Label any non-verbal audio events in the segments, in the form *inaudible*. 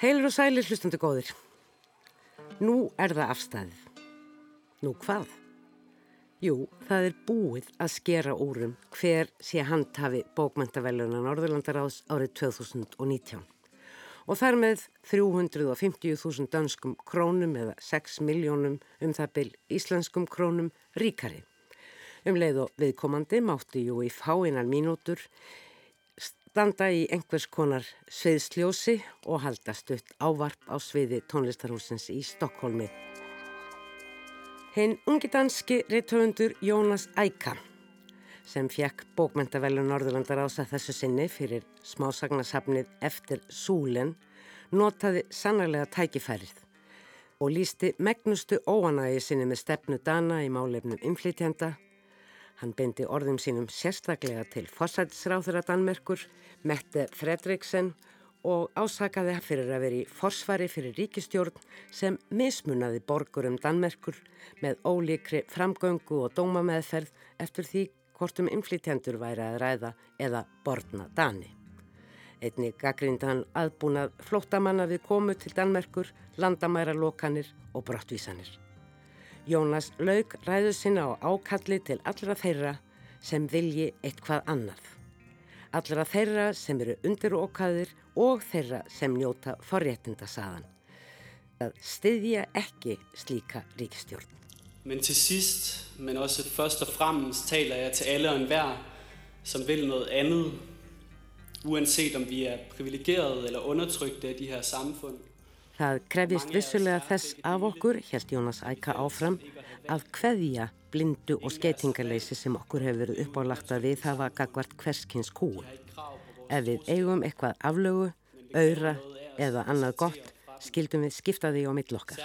Heilur og sælir hlustandi góðir. Nú er það afstæðið. Nú hvað? Jú, það er búið að skera úrum hver sé handhafi bókmæntavellunan Norðurlandaráðs árið 2019. Og þar með 350.000 danskum krónum eða 6 miljónum um það byl íslenskum krónum ríkari. Um leið og viðkomandi mátti jú í fáinnar mínútur standa í einhvers konar sviðsljósi og halda stutt ávarp á sviði tónlistarhúsins í Stokkólmi. Hinn ungi danski reittöfundur Jónas Æka sem fjekk bókmentavelun Norðurlandar ása þessu sinni fyrir smásagnasafnið eftir Súlen notaði sannarlega tækifærið og lísti megnustu óanægi sinni með stefnu Dana í málefnum inflytjenda Hann beindi orðum sínum sérstaklega til forsætisráþurra Danmerkur, Mette Fredriksen og ásakaði hann fyrir að veri forsvari fyrir ríkistjórn sem mismunaði borgurum Danmerkur með ólíkri framgöngu og dómameðferð eftir því hvort um inflytjendur væri að ræða eða borna Dani. Einni gaggrind hann aðbúnað flóttamanna við komu til Danmerkur, landamæra lokanir og brottvísanir. Jónas laug ræðu sinna á ákalli til allra þeirra sem vilji eitthvað annað. Allra þeirra sem eru undirókaðir og þeirra sem njóta forréttindasaðan. Það styðja ekki slíka ríkistjórn. Men til sidst, men også først og fremmest taler jeg til alle og enhver, som vil noget andet, uanset om vi er privilegerede eller undertrykte af de her samfund. Það krefist vissulega þess af okkur, helt Jónas Æka áfram, að hveðja blindu og skeitingarleysi sem okkur hefur verið uppálagt að við hafa gagvart hverskins kúu. Ef við eigum eitthvað aflögu, auðra eða annað gott, skildum við skipta því á millokkar.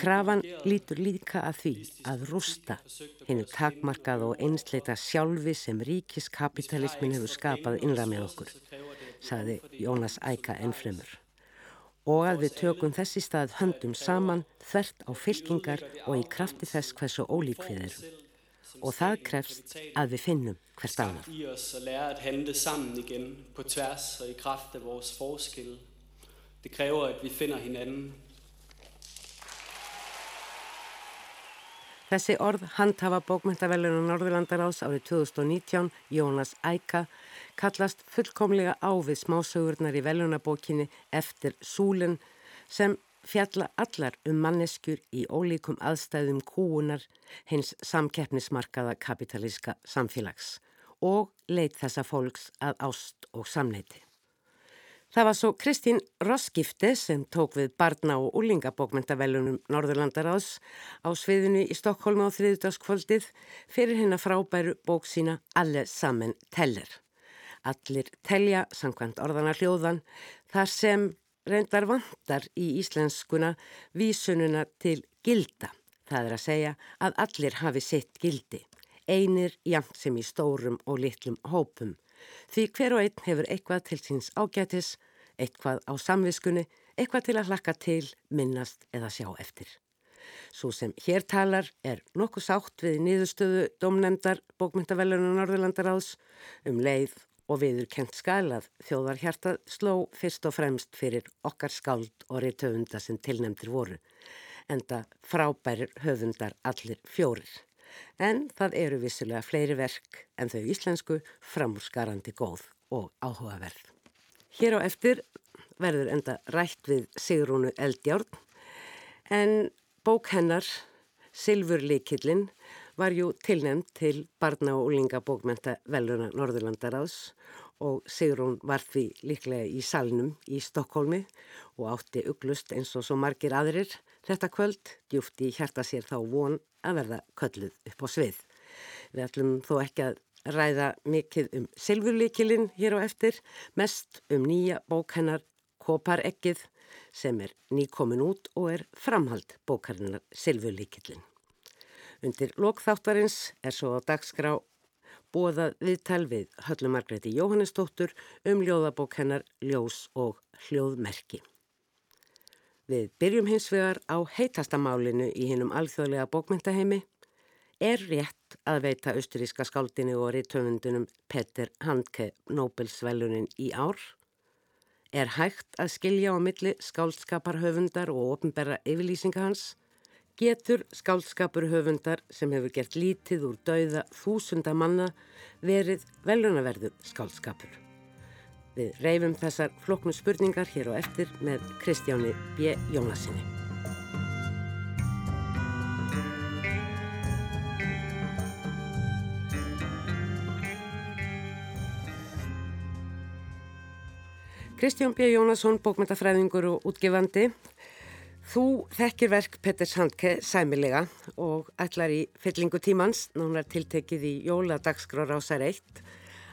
Krafan lítur líka að því að rústa hennu takmarkað og einsleita sjálfi sem ríkiskapitalismin hefur skapað innra með okkur, saði Jónas Æka ennfremur og að við tökum þessi stað höndum saman þvert á fylkingar og í krafti þess hversu ólík við erum. Og það krefst að við finnum hvert annar. Det kræver at vi finder hinanden. Þessi orð handhafa bókmyndavelunum Norðurlandaráðs árið 2019, Jónas Æka, kallast fullkomlega á við smásögurnar í velunabókinni eftir Súlun sem fjalla allar um manneskjur í ólíkum aðstæðum kúunar hins samkeppnismarkaða kapitalíska samfélags og leit þessa fólks að ást og samleiti. Það var svo Kristín Roskifte sem tók við barna- og úlingabókmyndavellunum Norðurlandaráðs á sviðinu í Stokkólma á þriðdagskvöldið fyrir hennar frábæru bók sína Alle samen teller. Allir telja, samkvæmt orðana hljóðan, þar sem reyndar vantar í íslenskuna vísununa til gilda. Það er að segja að allir hafi sitt gildi, einir jæmt sem í stórum og litlum hópum. Því hver og einn hefur eitthvað til síns ágætis, eitthvað á samviskunni, eitthvað til að hlakka til, minnast eða sjá eftir. Svo sem hér talar er nokkuð sátt við niðurstöðu domnemdar bókmyndavellunar Norðurlandaráðs um leið og viður kent skalað þjóðar hjartað sló fyrst og fremst fyrir okkar skáld og reytöfunda sem tilnemdir voru, enda frábærir höfundar allir fjórir en það eru vissulega fleiri verk en þau íslensku framúrskarandi góð og áhugaverð. Hér á eftir verður enda rætt við Sigrúnu Eldjárn en bók hennar Silfurlíkillin var jú tilnæmt til barna og úlinga bókmenta veluna Norðurlandaráðs og Sigrún var því líklega í salnum í Stokkólmi og átti uglust eins og svo margir aðrir þetta kvöld, djúft í hjarta sér þá von að verða kölluð upp á svið. Við ætlum þó ekki að ræða mikið um silfurlíkilinn hér á eftir, mest um nýja bók hennar Kopareggið sem er nýkomin út og er framhald bókarinnar Silfurlíkillin. Undir lokþáttarins er svo á dagskrá bóðað viðtal við Höllu Margreði Jóhannesdóttur um ljóðabók hennar Ljós og hljóðmerki. Við byrjum hins vegar á heitastamálinu í hinnum alþjóðlega bókmyndaheimi. Er rétt að veita austuríska skáldinu og rittöfundunum Petter Handke Nobelsvelunin í ár? Er hægt að skilja á milli skáldskaparhöfundar og ofnbæra yfirlýsinga hans? Getur skáldskapur höfundar sem hefur gert lítið úr dauða þúsunda manna verið velunaverðu skáldskapur? Við reyfum þessar floknu spurningar hér og eftir með Kristjáni B. Jónasinni. Kristján B. Jónasson, bókmyndafræðingur og útgifandi. Þú þekkir verk Petters Handke sæmilega og ætlar í fyllingu tímans, nánar tiltekið í Jóladagsgráð rásar 1,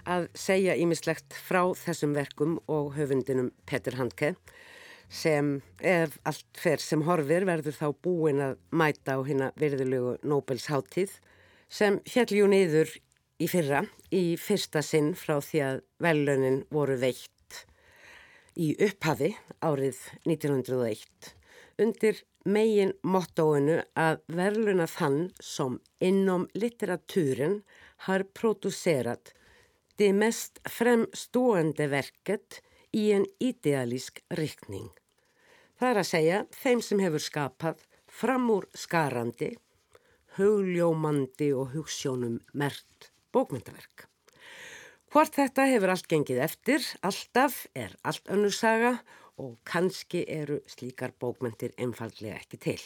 að segja ímislegt frá þessum verkum og höfundinum Petter Handke sem ef allt fer sem horfir verður þá búin að mæta á hérna virðulegu Nobels háttíð sem fjalljú niður í fyrra í fyrsta sinn frá því að velunin voru veitt í upphafi árið 1901 undir megin mottóinu að verðluna þann som innom litteraturen har producerat det mest fremstående verket í en idealísk riktning. Það er að segja þeim sem hefur skapað fram úr skarandi, hugljómandi og hugssjónum mert bókmyndaverk. Hvort þetta hefur allt gengið eftir, alltaf er allt önnur saga og kannski eru slíkar bókmyndir einfallega ekki til.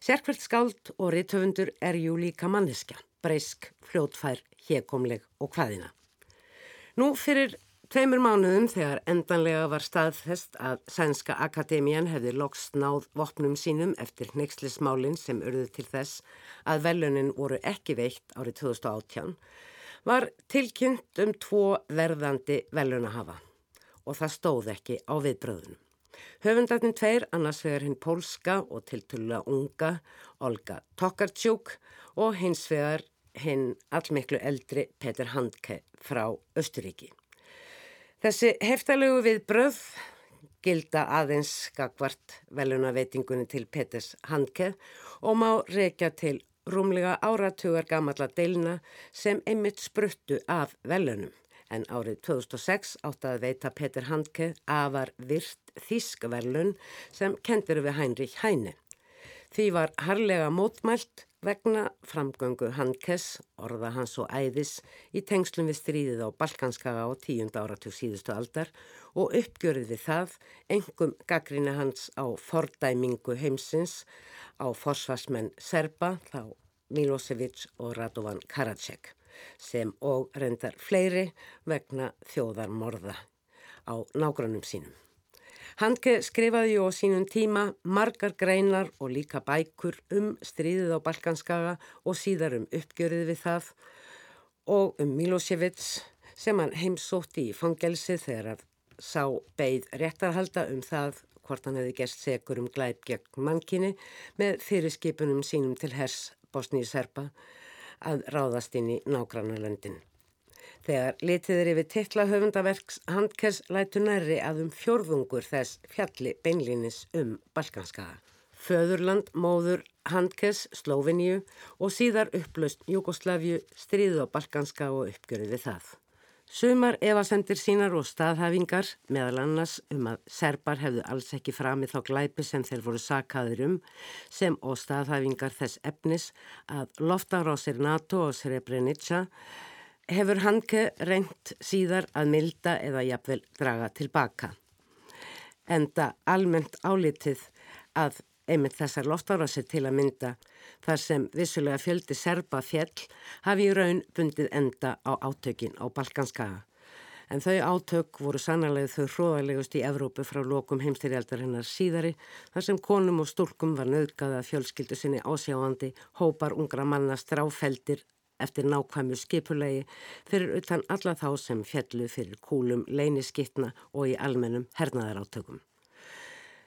Sérkvært skáld og rittöfundur er jú líka manniska, breysk, fljótfær, hekomleg og hvaðina. Nú fyrir tveimur mánuðum þegar endanlega var staðfest að Sænska Akademían hefði lokst náð vopnum sínum eftir neykslismálinn sem urðu til þess að velunin voru ekki veitt árið 2018 var tilkynnt um tvo verðandi velunahafa og það stóð ekki á viðbröðunum. Höfundarnir tveir annars vegar hinn pólska og tiltulla unga Olga Tokarczuk og hins vegar hinn allmiklu eldri Petur Handke frá Östuríki. Þessi heftalegu viðbröð gilda aðeins skakvart velunaveitingunni til Peters Handke og má reykja til rúmlega áratugar gamalla deilna sem einmitt spruttu af velunum. En árið 2006 átti að veita Petur Handke afar virt þískverlun sem kendir við Heinrich Heine. Því var harlega mótmælt vegna framgöngu Handkes, orða hans og æðis, í tengslum við stríðið á Balkanskaga á tíunda áratug síðustu aldar og uppgjörið við það, engum gaggrína hans á fordæmingu heimsins á forsvarsmenn Serba, þá Milosevic og Radovan Karacek sem og reyndar fleiri vegna þjóðarmorða á nágrannum sínum. Handke skrifaði á sínum tíma margar greinar og líka bækur um stríðið á Balkanskaga og síðar um uppgjörið við það og um Milosevic sem hann heimsótti í fangelsi þegar að sá beigð réttarhalda um það hvort hann hefði gert segur um glæp gegn mannkinni með fyrirskipunum sínum til hers Bosníu Serpa að ráðast inn í nágrannarlöndin. Þegar litið er yfir titla höfundaverks Handkers lætu næri að um fjörðungur þess fjalli beinlinis um Balkanskaða. Föðurland, móður, Handkers, Slóviníu og síðar upplaust Jugoslavju stríðu á Balkanska og uppgjörði það. Sumar evasendir sínar og staðhafingar, meðal annars um að serbar hefðu alls ekki framið þá glæpi sem þeir voru sakaður um, sem og staðhafingar þess efnis að loftarásir NATO og Srebrenica hefur Hanke reynt síðar að milda eða jafnvel draga tilbaka. Enda almennt álitið að einmitt þessar loftárásir til að mynda þar sem vissulega fjöldi serba fjell hafi í raun bundið enda á átökin á Balkanskaga. En þau átök voru sannarlega þau hróðalegust í Evrópu frá lokum heimstyrjaldar hennar síðari þar sem konum og stúlkum var nöðgað að fjölskyldu sinni ásjáandi hópar ungra manna stráfeldir eftir nákvæmu skipulegi fyrir utan alla þá sem fjallu fyrir kúlum, leyniskittna og í almennum hernaðarátökum.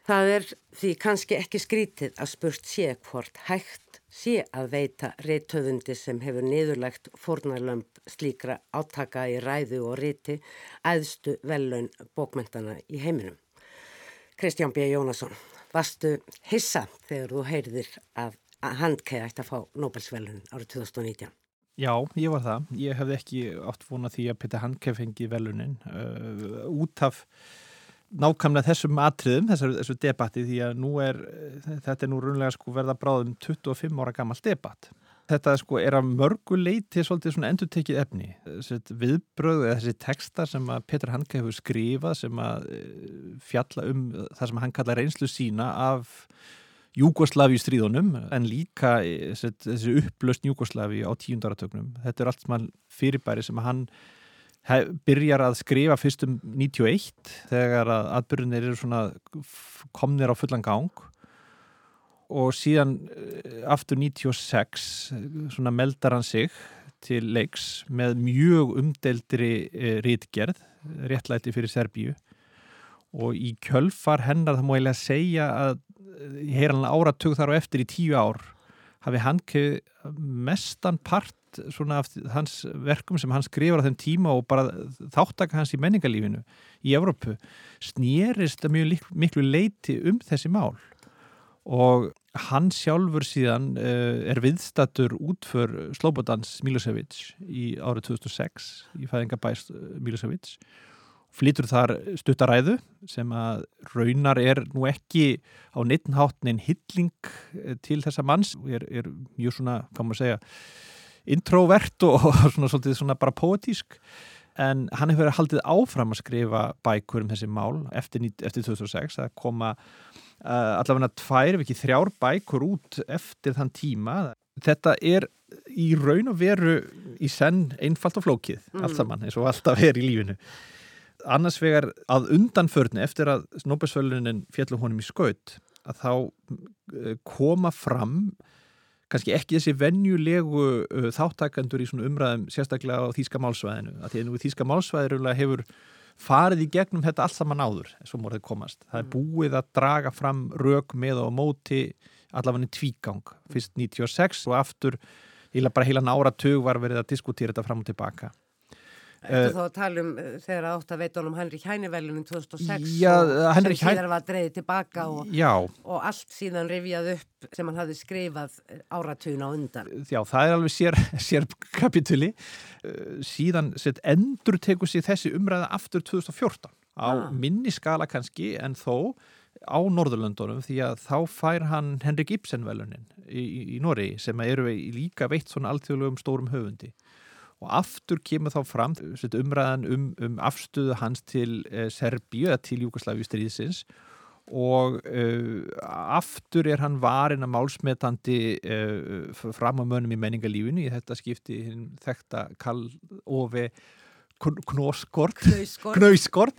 Það er því kannski ekki skrítið að spurt sé hvort hægt sé að veita reittöfundi sem hefur niðurlegt fornarlömp slíkra átaka í ræðu og riti æðstu velun bókmentana í heiminum. Kristján B. Jónasson, varstu hissa þegar þú heyrðir að handkei ætti að fá Nobelsvelun árið 2019? Já, ég var það. Ég hefði ekki átt vonað því að Peter Handke fengi velunin uh, út af nákvæmlega þessum atriðum, þessar, þessu debatti því að nú er, þetta er nú runlega sko verða bráðum 25 ára gammal debatt. Þetta sko er að mörgu leiti svolítið svona endur tekið efni. Þessi viðbröð eða þessi textar sem að Petur Hanke hefur skrifað sem að eh, fjalla um það sem hann kalla reynslu sína af Júgoslavi stríðunum en líka eh, þessi upplöst Júgoslavi á tíundaratögnum. Þetta er allt sem hann fyrirbæri sem hann byrjar að skrifa fyrst um 91 þegar að atbyrjunir eru svona komnir á fullan gang. Og síðan eh, aftur 96 svona meldar hann sig til leiks með mjög umdeldri e, rítgerð, réttlæti fyrir Serbíu. Og í kjölfar hennar það má ég lega segja að hann áratug þar og eftir í tíu ár hafi hann mestan part svona af hans verkum sem hann skrifar á þeim tíma og bara þáttaka hans í menningarlífinu í Evrópu snýrist að mjög miklu leiti um þessi mál. Og hann sjálfur síðan uh, er viðstatur út för Slobodans Milosevic í árið 2006 í fæðingabæst Milosevic flytur þar stuttaræðu sem að raunar er nú ekki á neittnháttnin hilling eh, til þessa manns. Er, er mjög svona, kannu maður segja introvert og *laughs* svona, svona, svona bara poetísk en hann hefur haldið áfram að skrifa bækur um þessi mál eftir, eftir 2006 að koma uh, allavega tvær, ef ekki þrjár bækur út eftir þann tíma. Þetta er í raun og veru í senn einfalt og flókið mm. allt saman eins og alltaf er í lífinu. Annars vegar að undanförni eftir að Snóbesvölunin fjallum honum í skaut að þá uh, koma fram kannski ekki þessi vennjulegu uh, þáttakandur í svona umræðum sérstaklega á Þíska málsvæðinu að því að nú Þíska málsvæðinu hefur farið í gegnum þetta allt saman áður svo morðið komast. Það er mm. búið að draga fram rauk með og móti allavega tvígang, fyrst 96 og aftur, bara heila nára tög var verið að diskutýra þetta fram og tilbaka Þetta uh, þá að tala um uh, þegar átt að veita honum Henrik Hænivelunum 2006 já, og sem síðan var dreyðið tilbaka og, og allt síðan rivjað upp sem hann hafði skrifað uh, áratun á undan. Já, það er alveg sér, *laughs* sér kapituli. Síðan sett endur teku sér þessi umræða aftur 2014 á ah. minni skala kannski en þó á Norðurlöndunum því að þá fær hann Henrik Ibsen velunin í, í, Nóri sem eru líka veitt svona alltjóðlegum stórum höfundi og aftur kemur þá fram umræðan um, um afstöðu hans til eh, Serbíu eða til Júkoslavíu stríðsins. Og uh, aftur er hann varin að málsmetandi uh, fram á mönum í menningarlífinu í þetta skipti þetta Karl Ove Knóskort Knauskort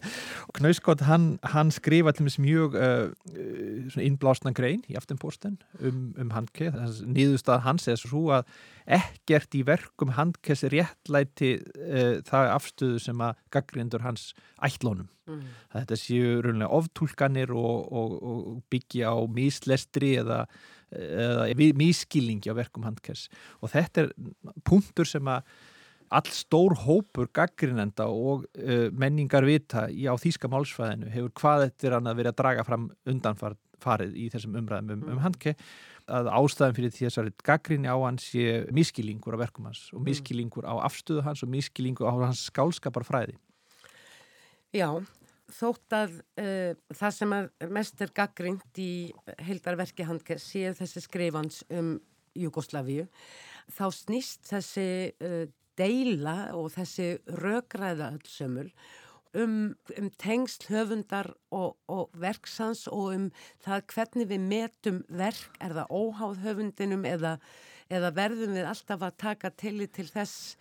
Knauskort hann, hann skrifa til mjög uh, innblásna grein í aftenposten um, um Handke nýðustad hans er svo að ekkert í verkum Handkes réttlæti uh, það afstöðu sem að gaggrindur hans ætlónum mm. þetta séu raunlega oftúlkanir og, og, og byggja á míslestri eða, eða mískilningi á verkum Handkes og þetta er punktur sem að all stór hópur gaggrinenda og uh, menningar vita í, á þýska málsfæðinu hefur hvað er hann að vera að draga fram undanfarið í þessum umræðum um, um mm. handke að ástæðan fyrir þessari gaggrinni á hans sé miskilingur á verkum hans og mm. miskilingur á afstöðu hans og miskilingur á hans skálskaparfræði. Já, þótt að uh, það sem mest er gaggrind í heildarverki handke séu þessi skrifans um Jugosláfíu þá snýst þessi uh, deila og þessi rögræða öllsömmul um, um tengsl höfundar og, og verksans og um það hvernig við metum verk, er það óháð höfundinum eða, eða verðum við alltaf að taka tillit til þess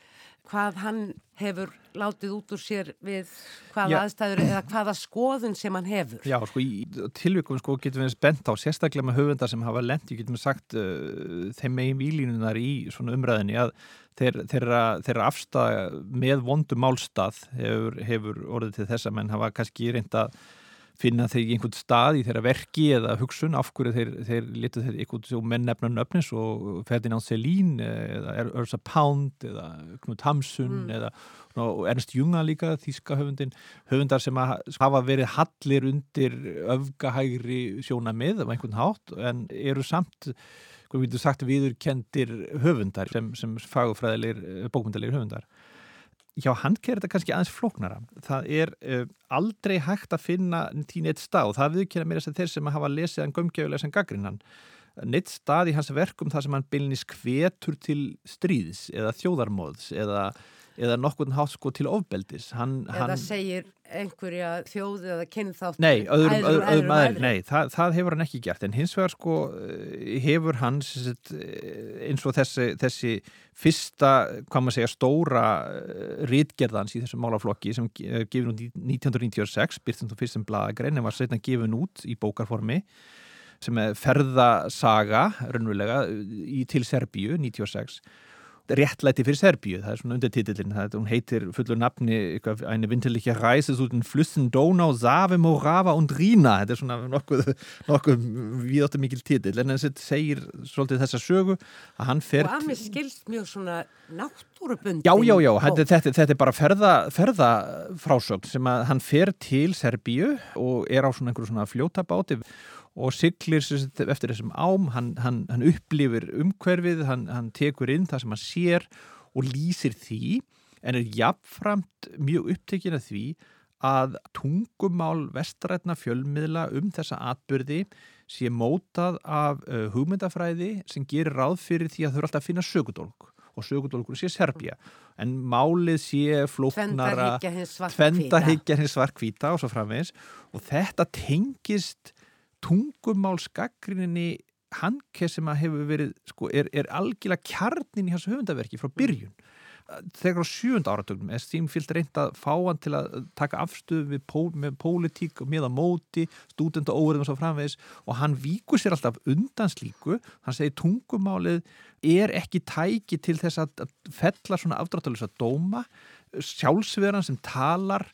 hvað hann hefur látið út úr sér við hvaða Já. aðstæður eða hvaða skoðun sem hann hefur. Já, sko, í tilvíkum sko getum við spennt á sérstaklega með höfundar sem hafa lendi, getum við sagt uh, þeim megin výlínunar í svona umræðinni að þeir, þeirra, þeirra afstæða með vondum málstað hefur, hefur orðið til þess að menn hafa kannski reynda finna þeir einhvern stað í þeirra verki eða hugsun af hverju þeir, þeir litu þeir einhvern svo mennefna nöfnis og Ferdinand Selín eða Ursa Pound eða Knut Hamsun mm. eða Ernst Junga líka, þíska höfundin höfundar sem hafa verið hallir undir öfgahægri sjóna með af einhvern hátt en eru samt hvað við getum sagt viðurkendir höfundar sem, sem fagufræðilegir bókmyndalegir höfundar hjá Handke er þetta kannski aðeins flóknara. Það er uh, aldrei hægt að finna tín eitt stað og það viðkynna mér þess að þeir sem hafa lesið hann gömgjöfulega sem gaggrinnan neitt stað í hans verkum þar sem hann bylnis kvetur til stríðs eða þjóðarmóðs eða, eða nokkurn hátt sko til ofbeldis. Hann, eða hann, segir einhverja þjóði eða kynþátt nei, öðrum, æður, öðrum, öðrum aðeins, nei það, það hefur hann ekki gert. En hins vegar sko hefur hans eins og þessi, þessi fyrsta, hvað maður segja, stóra rítgerðans í þessum málaflokki sem gefur út 1996 byrjtum þú fyrstum bladagrein en var setna gefin út í bókarformi sem er ferðasaga raunverulega í til Serbíu 96 réttlæti fyrir Serbíu, það er svona undirtitillin hún heitir fullur nafni eine winterliche Reise zu den Flüssen Donau, Save, Morava und Rina þetta er svona nokkuð, nokkuð við áttum mikil titill, en þetta segir svolítið þessa sögu að hann fer og að mér skilst mjög svona náttúrubundin já, já, já, þetta, þetta, þetta er bara ferða, ferðafrásögn sem að hann fer til Serbíu og er á svona einhverju svona fljótabáti og siglir eftir þessum ám, hann, hann, hann upplifir umhverfið, hann, hann tekur inn það sem hann sér og lýsir því en er jafnframt mjög upptekinn af því að tungumál vestrætna fjölmiðla um þessa atbyrði sé mótað af uh, hugmyndafræði sem gerir ráð fyrir því að þau eru alltaf að finna sögudólk og sögudólkur sé Serbia en málið sé flóknara tvendahyggja hins svarkvíta og svo framvegs og þetta tengist tungumálsgaggrinni Hanke sem að hefur verið sko, er, er algjörlega kjarnin í hans höfundaverki frá byrjun. Þegar á sjönda áratögnum er Stímfild reynd að fá hann til að taka afstöðu pól, með pólitík og miða móti stúdenda óverðum og svo framvegis og hann víkur sér alltaf undan slíku. Hann segir tungumálið er ekki tæki til þess að fella svona afdráttalisa dóma. Sjálfsverðan sem talar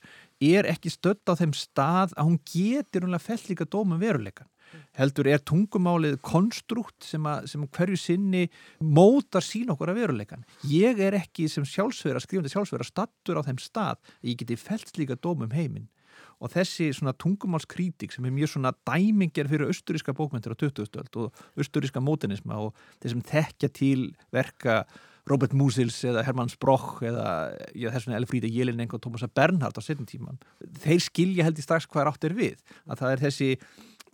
er ekki stödd á þeim stað að hún getur umlega fell líka dóma veruleikan heldur er tungumálið konstrukt sem, að, sem hverju sinni mótar sín okkur að veruleikan ég er ekki sem sjálfsverða skrifandi sjálfsverða stattur á þeim stað ég geti fellt líka dóma um heiminn. Og þessi svona tungumálskrítik sem er mjög svona dæmingjar fyrir austuríska bókmyndir á 2000-öld og austuríska mótenisma og þeir sem þekkja til verka Robert Musils eða Hermann Sproch eða já, þessum Elfríði Jelineng og Tómasa Bernhardt á setjum tíman þeir skilja held í strax hvað er áttir við að það er þessi,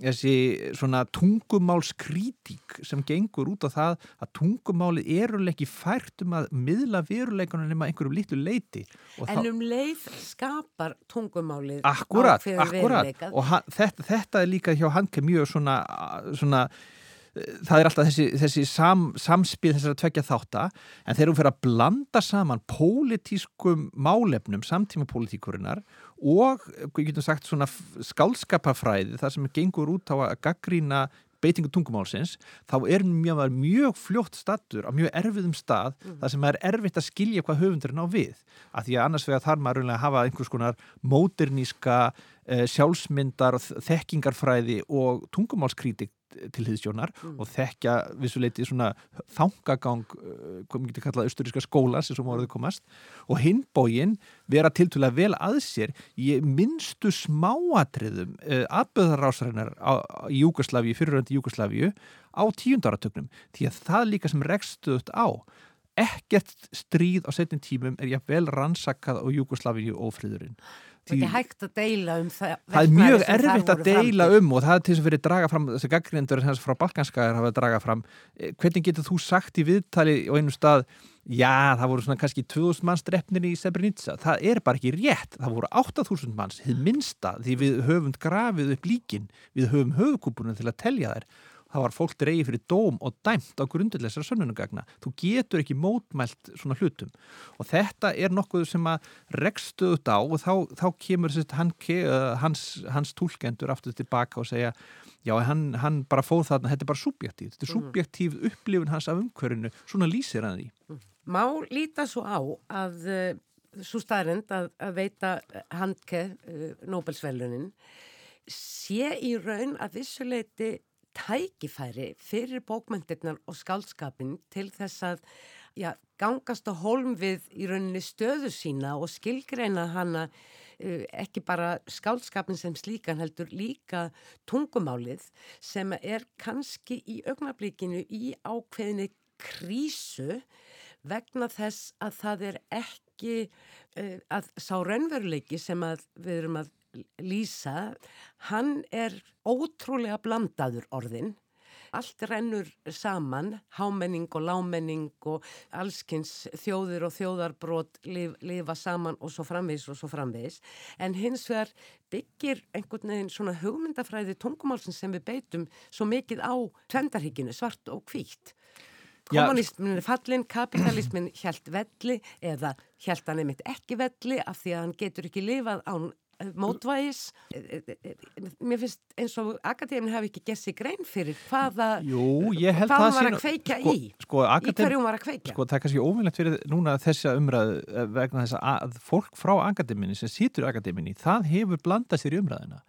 þessi svona tungumálskrítík sem gengur út á það að tungumáli eruleg ekki fært um að miðla veruleikunum nema einhverjum litlu leiti En um leið skapar tungumálið Akkurat, akkurat. og hann, þetta, þetta er líka hjá Hanke mjög svona, svona það er alltaf þessi, þessi sam, samspil þessar að tvekja þátta en þegar hún fer að blanda saman pólitískum málefnum samtíma pólitíkurinnar og, sagt, svona skálskapafræði þar sem gengur út á að gaggrína beitingu tungumálsins, þá er mjög, mjög fljótt stattur á mjög erfiðum stað mm. þar sem er erfitt að skilja hvað höfundurinn á við, af því að annars vegar þarf maður að hafa einhvers konar móderníska eh, sjálfsmyndar, þekkingarfræði og tungumálskrítik til hýðstjónar mm. og þekkja vissuleiti svona þangagang uh, hvað maður getur kallað austuríska skóla sem voruð komast og hinbógin vera tiltúlega vel að sér í minnstu smáatriðum uh, atböðarásrænar í Júkoslavíu, fyriröndi Júkoslavíu á tíundaratögnum því að það líka sem rekstuðt á ekkert stríð á setjum tímum er ég vel rannsakað á Júkoslavíu og friðurinn Það er hægt að deila um það Það er mjög erfitt að deila framtíð. um og það er til þess að fyrir draga fram þessi gaggrindur frá Balkanskagar hafa draga fram. Eh, hvernig getur þú sagt í viðtali á einum stað já það voru svona kannski 2000 manns drefnir í Srebrenica. Það er bara ekki rétt, það voru 8000 manns þið minsta því við höfum grafið upp líkin, við höfum höfukúpunum til að telja þær það var fólk dreyið fyrir dóm og dæmt á grundulegsar sönnunugagna. Þú getur ekki mótmælt svona hlutum og þetta er nokkuð sem að rekstu þetta á og þá, þá kemur hann, hans, hans tólkendur aftur tilbaka og segja já, hann, hann bara fóð þarna, þetta er bara subjektív, þetta er mhm. subjektív upplifun hans af umhverfinu, svona lýsir hann því. Má líta svo á að uh, svo staðrind að, að veita handke uh, Nobelsvelunin sé í raun að vissuleiti tækifæri fyrir bókmyndirnar og skálskapin til þess að já, gangast á holm við í rauninni stöðu sína og skilgreina hana uh, ekki bara skálskapin sem slíkan heldur líka tungumálið sem er kannski í augnablíkinu í ákveðinni krísu vegna þess að það er ekki uh, að sá raunveruleiki sem við erum að lýsa, hann er ótrúlega blandaður orðin Allt rennur saman, hámenning og lámenning og allskins þjóðir og þjóðarbrót lif, lifa saman og svo framvegis og svo framvegis. En hins vegar byggir einhvern veginn svona hugmyndafræði tungumálsins sem við beitum svo mikið á tvendarhygginu, svart og hvítt. Kommunismin er fallin, kapitalismin hjælt velli eða hjælt hann einmitt ekki velli af því að hann getur ekki lifað án mótvægis. Mér finnst eins og akadémin hafi ekki gert sig grein fyrir hvaða Jú, hvað hann var að kveika sko, í? sko, í hverjum var að kveika sko það er kannski óvinnlegt fyrir núna þessa umræðu eh, vegna þess að fólk frá akadéminni sem sýtur í akadéminni það hefur blandað sér í umræðina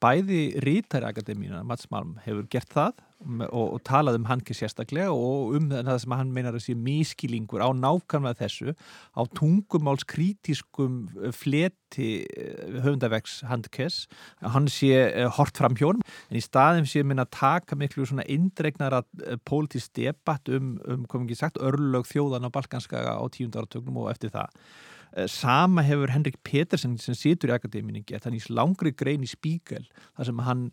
bæði Rítari Akademína, Mats Malm, hefur gert það og, og talað um hann ekki sérstaklega og um það sem hann meinar að sé mískilingur á nákvæmlega þessu á tungumálskrítiskum eh, fleti eh, höfundavegs handkess hann sé uh, hort fram hjón en í staðum sé minna að taka miklu svona indregnara pólitísk debatt um, um komum ekki sagt, örlög þjóðan á Balkanskaga á tíundaratögnum og eftir það. Eh, sama hefur Henrik Petersen sem situr í akadéminni gett, hann í langri grein í spíkel þar sem hann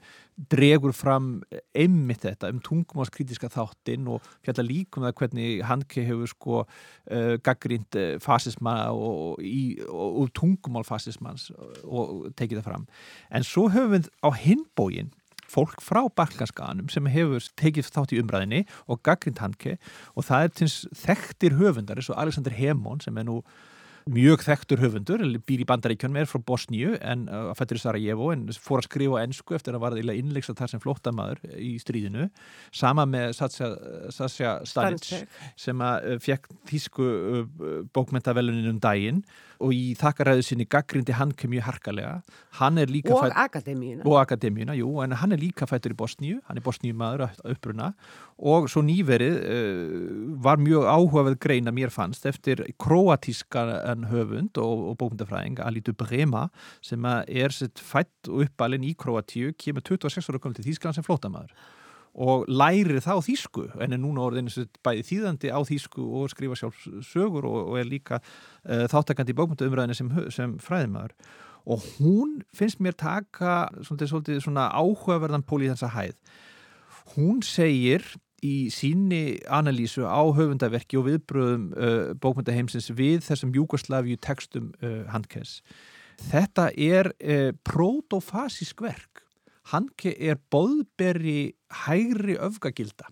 dregur fram einmitt þetta um tungumálskritiska þáttinn og fjalla líkum það hvernig Hanke hefur sko uh, eh, gaggrínt eh, fasisma og, og, og tungumálfasismans og, tekið það fram. En svo höfum við á hinbóginn fólk frá Balkanskaganum sem hefur tekið þátt í umræðinni og gaggrínt Hanke og það er til þekktir höfundar eins og Alexander Hemon sem er nú mjög þekktur höfundur, býr í bandaríkjónum, er frá Bosníu en uh, fættur í Sarajevo en fór að skrifa ennsku eftir að var það innleiksa þar sem flótamaður í stríðinu sama með Sasja Stanic sem að uh, fekk þísku uh, bókmentavelunin um daginn og í þakkaræðu sinni gaggrindi hann kem mjög harkalega. Og fætt, akademíuna. Og akademíuna, jú, en hann er líka fættur í Bosníu, hann er Bosníumadur uppruna. Og svo nýverið uh, var mjög áhugaveð greina mér fannst eftir kroatískan höfund og, og bókmyndafræðing Alitu Brema sem er fætt og uppalinn í Kroatíu kemur 26 ára komið til Þýskland sem flótamaður og lærir það á þýsku en er núna orðin bæði þýðandi á þýsku og skrifa sjálf sögur og, og er líka uh, þáttakandi í bókmyndaumræðinu sem, sem fræðimæður og hún finnst mér taka svolítið, svolítið svona áhugaverðan pól í þessa hæð hún segir í síni analýsu á höfundaverki og viðbröðum uh, bókmyndaheimsins við þessum Júgoslavíu tekstum uh, Handkes. Þetta er prótofasísk verk. Handke er boðberi hægri öfgagilda.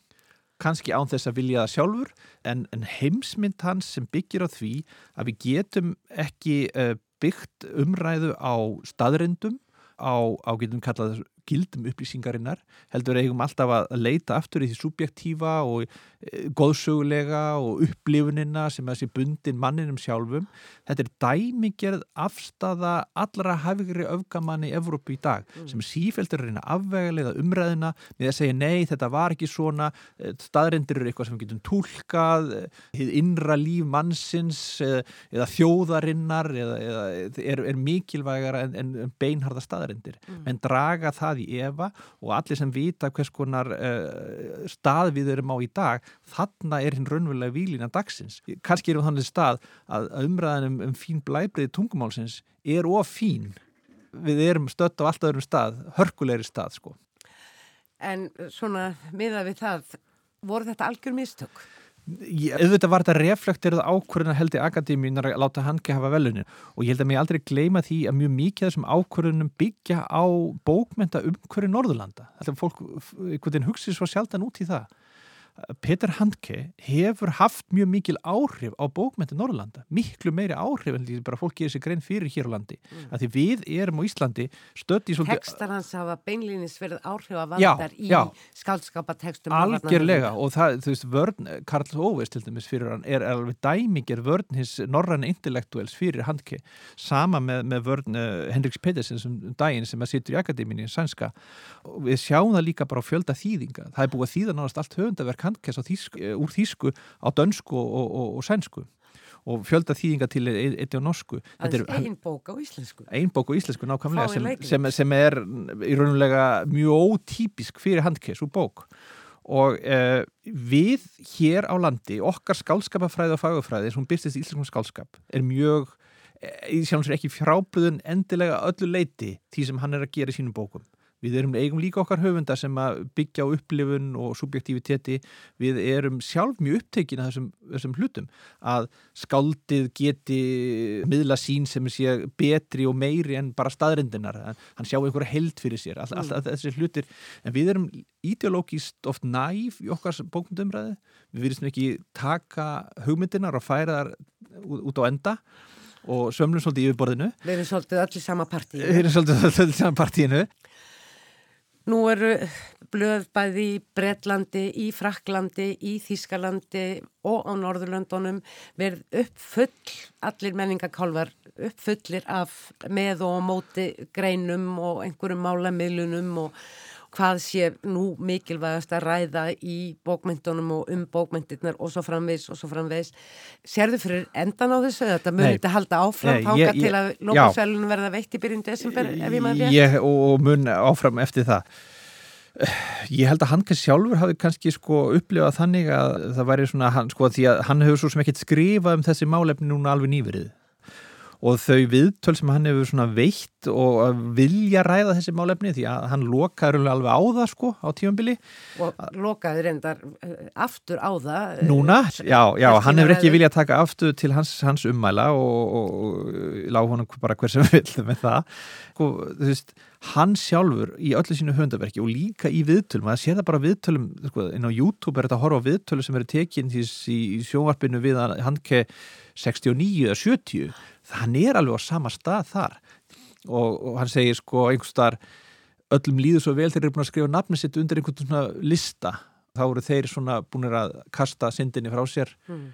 Kanski án þess að vilja það sjálfur en, en heimsmynd hans sem byggir á því að við getum ekki uh, byggt umræðu á staðrindum á, á getum kallað gildum upplýsingarinnar heldur eigum alltaf að leita aftur í því subjektífa og e, góðsögulega og upplifunina sem þessi bundin manninum sjálfum þetta er dæmigerð afstafa allra hafigri öfgamanni í Evrópu í dag mm. sem sífældur reyna afvegilega umræðina með að segja nei þetta var ekki svona e, staðrindir eru eitthvað sem við getum tólkað hefur e, innra líf mannsins eða, eða þjóðarinnar eða, eða er, er mikilvægara en, en beinharda staðrindir mm. en draga það það í efa og allir sem vita hvers konar uh, stað við erum á í dag þarna er hinn raunverulega výlina dagsins. Kanski erum þannig stað að umræðanum um fín blæbriði tungumálsins er of fín. Við erum stött á alltaf öðrum stað, hörkulegri stað sko. En svona miða við það, voru þetta algjör mistök? Auðvitað var þetta reflekterið ákvörðunar held í akademíunar að láta hann ekki hafa velunin og ég held að mér aldrei gleyma því að mjög mikið þessum ákvörðunum byggja á bókmenta umhverju Norðurlanda. Þetta er fólk, einhvern veginn hugsið svo sjaldan út í það Peter Handke hefur haft mjög mikil áhrif á bókmyndi Norrlanda, miklu meiri áhrif en því bara fólk gerir sér grein fyrir hér á landi. Mm. að því við erum á Íslandi stödd í svolítið... Tekstar hans hafa beinlýnis verið áhrif að vandar í skaldskapatekstum Algjörlega og það, þú veist, vörn, Karl Óves til dæmis fyrir hann er alveg dæmingir vörn hins norrann intellektuels fyrir Handke sama með, með vörn uh, Henriks Pedersen sem daginn sem að sittur í akadéminni í Sænska. Og við sjáum það líka bara á fjölda þýðinga. Það er búið handkess þýsku, eh, úr þýsku á dönsku og, og, og sænsku. Og fjölda þýðinga til eitt á norsku. Það er einn bók á íslensku. Einn bók á íslensku nákvæmlega sem, sem, sem er í raunulega mjög ótípisk fyrir handkess úr bók. Og uh, við hér á landi, okkar skálskapafræði og fagafræði sem byrstist í íslenskum skálskap er mjög, í sjálfins er ekki frábriðun endilega öllu leiti því sem hann er að gera í sínum bókum Við erum eigum líka okkar höfunda sem að byggja á upplifun og subjektiviteti. Við erum sjálf mjög upptekin að þessum, þessum hlutum að skáldið geti miðla sín sem sé betri og meiri en bara staðrindinar. Hann sjá einhverja held fyrir sér, all, all, all, all þessi hlutir. En við erum ideológist oft næf í okkar bókmyndumræði. Við viljum ekki taka hugmyndinar og færa þar út á enda og sömlum svolítið yfirborðinu. Við erum svolítið allir sama partíinu. Við erum svolítið allir sama partíinu. Nú eru blöð bæði í Breitlandi, í Fraklandi, í Þískalandi og á Norðurlöndunum verð uppfull, allir menningakálvar uppfullir af með og móti greinum og einhverjum málamiðlunum og hvað sé nú mikilvægast að ræða í bókmyndunum og um bókmyndirnar og svo framvegs og svo framvegs. Serðu fyrir endan á þessu? Þetta munið þetta halda áfram þáka til að lókusælunum verða veitt í byrjun desember ef ég maður rétt? Og mun áfram eftir það. Ég held að hann sjálfur hafi kannski sko upplifað þannig að það væri svona, hann, sko því að hann hefur svo sem ekkert skrifað um þessi málefni núna alveg nýverið og þau viðtöl sem hann hefur svona veitt og vilja ræða þessi málefni því að hann lokaður alveg á það sko á tímanbili og lokaður endar eh, aftur á það eh, Núna? Já, já, hann hefur ekki viljað taka aftur til hans, hans ummæla og, og, og lág honum bara hver sem *laughs* vil með það. Sko, þú veist, hann sjálfur í öllu sínu höfundaverki og líka í viðtölum, það sé það bara viðtölum sko, inn á YouTube er þetta að horfa á viðtölu sem verður tekinn í, í sjónvarpinu við hann ke 69 eða 70 hann er alveg á sama stað þar. Og, og hann segir sko einhvers þar öllum líður svo vel þeir eru búin að skrifa nafni sitt undir einhvern svona lista. Þá eru þeir svona búin að kasta syndinni frá sér. Mm.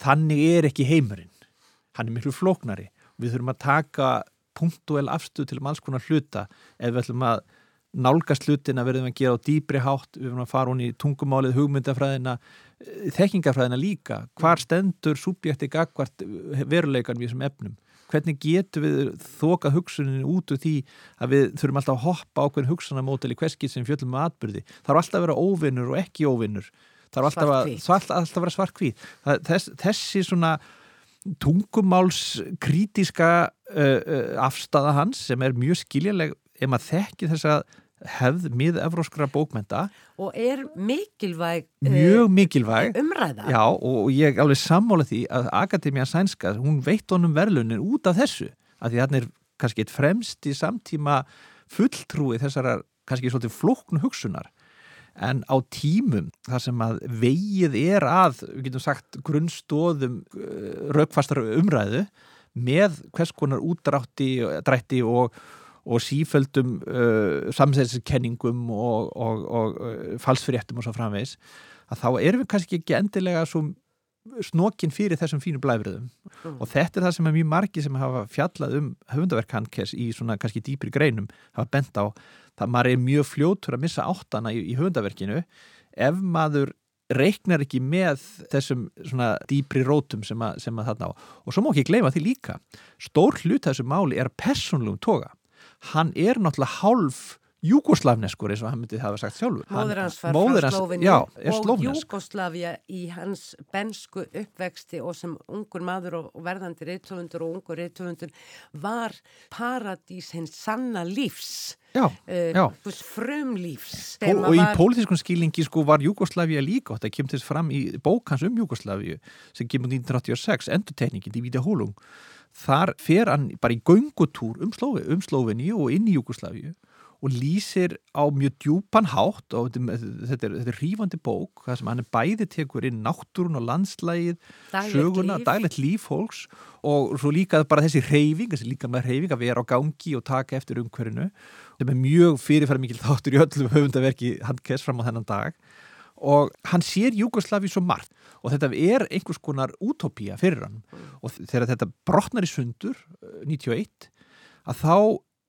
þannig er ekki heimurinn. Hann er miklu flóknari. Við þurfum að taka punktuell afstuð til um alls konar hluta ef við ætlum að nálgast hlutin að verðum að gera á dýbri hátt við verðum að fara hún í tungumálið, hugmyndafræðina eh, þekkingafræðina líka. Hvar stendur subjekti gagvart veruleikan við þessum efnum? Hvernig getur við þoka hugsunin út úr því að við þurfum alltaf að hoppa ákveðin hugsanamótel í hverskið sem fjöldum með atbyrði það er alltaf að vera óvinnur og ekki óvinnur það er alltaf að, alltaf, alltaf að vera svartkvít þess, þessi svona tungumálskrítiska uh, uh, afstafa hans sem er mjög skiljaleg ef maður þekki þess að hefð miða-evróskra bókmenta og er mikilvæg mjög mikilvæg. umræða. Já, og ég alveg sammála því að Akademia Sænska, hún veit honum verðlunin út af þessu, af því hann er kannski eitt fremst í samtíma fulltrúi þessara kannski svolítið flóknu hugsunar. En á tímum þar sem að vegið er að, við getum sagt grunnstóðum raukfastar umræðu með hvers konar útdrætti og og síföldum uh, samsæðiskenningum og, og, og uh, falsfyrirtum og svo framvegs að þá erum við kannski ekki endilega snokkin fyrir þessum fínu blæfriðum mm. og þetta er það sem er mjög margi sem hafa fjallað um höfundaverk Hankes í svona kannski dýpri greinum hafa bent á það maður er mjög fljótur að missa áttana í, í höfundaverkinu ef maður reiknar ekki með þessum svona dýpri rótum sem að, sem að þarna á. Og svo má ekki gleyma því líka stór hlut þessu máli er personlegum toga hann er náttúrulega hálf júgoslavneskur eins og hann myndið hafa sagt sjálfur. Móður hans var frá Slóvinni og Júgoslavia í hans bensku uppvexti og sem ungur maður og verðandi reytöfundur og ungur reytöfundur var paradís hins sanna lífs. Já, uh, já. frum lífs og, og í var... pólitískun skilningi sko var Júgoslavia líka og þetta þess fram í bókans um Júgoslaviu sem kemur 1986, endurtegningin í Víti Hólung þar fer hann bara í göngutúr um, Slóvi, um Slóvinni og inn í Júkoslavíu og lýsir á mjög djúpan hátt og þetta er, þetta er, er rífandi bók það sem hann er bæði tekur inn náttúrun og landslægið, söguna, daglegt líf fólks og svo líka bara þessi reyfing, þessi líka með reyfing að vera á gangi og taka eftir umhverfinu sem er mjög fyrirfæra mikil þáttur í öllum höfundaverki handkess fram á þennan dag. Og hann sér Júkoslavi svo margt og þetta er einhvers konar útópía fyrir hann mm. og þegar þetta brotnar í sundur 91 eh, að þá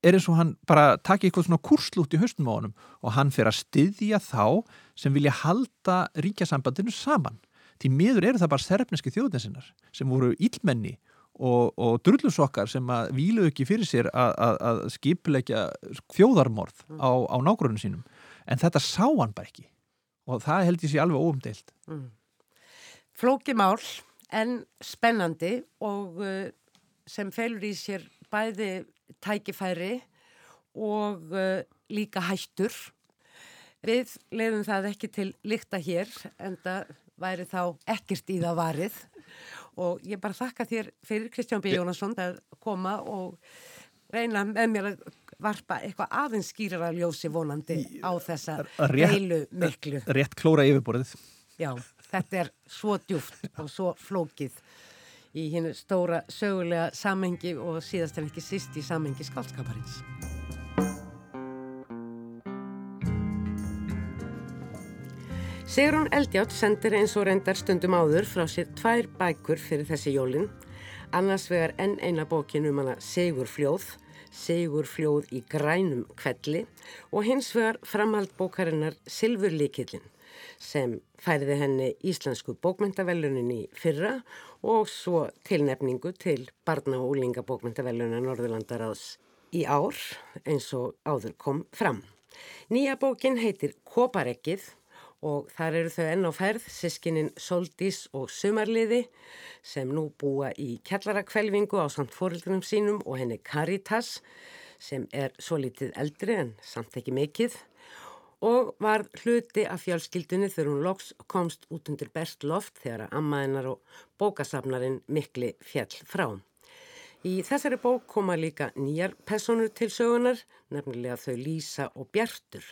er eins og hann bara takir eitthvað svona kurslút í höstum á honum og hann fyrir að styðja þá sem vilja halda ríkjasambandinu saman því miður eru það bara serfneski þjóðinsinnar sem voru ílmenni og, og drullusokkar sem að vílu ekki fyrir sér að, skipilegja þjóðarmorð mm. á, á nágrunum sínum en þetta sá hann bara ekki og það held ég sé alveg óumdeilt. Mm. Flóki mál en spennandi og uh, sem felur í sér bæði tækifæri og uh, líka hættur. Við leiðum það ekki til líkta hér en það væri þá ekkert í það varið og ég bara þakka þér fyrir Kristján B. Jónasson að koma og reyna með mér að varpa eitthvað aðeins skýrar að ljósi vonandi á þessa heilu miklu. Rétt klóra yfirborðið. Já, þetta er svo djúft og svo flókið í hennu stóra sögulega samengi og síðast en ekki sýst í samengi skálskaparins. Sigrun Eldjátt sendir eins og reyndar stundum áður frá sér tvær bækur fyrir þessi jólinn. Annars vegar enn eina bókin um hana Sigur Fljóð, Sigur Fljóð í grænum kvelli og hins vegar framhald bókarinnar Silfurlíkillin sem færiði henni Íslensku bókmyndavellunin í fyrra og svo tilnefningu til barna og úlinga bókmyndavellunin Norðurlandaráðs í ár eins og áður kom fram. Nýja bókin heitir Koparekkið og þar eru þau enn á ferð, sískininn Soldís og Sumarliði sem nú búa í kjallarakvelvingu á samt fórildunum sínum og henni Caritas sem er svo litið eldri en samt ekki mikill og var hluti af fjálskildunni þegar hún loks komst út undir best loft þegar að ammaðinnar og bókasafnarinn mikli fjall frá. Í þessari bók koma líka nýjar personur til sögunar, nefnilega þau Lísa og Bjartur,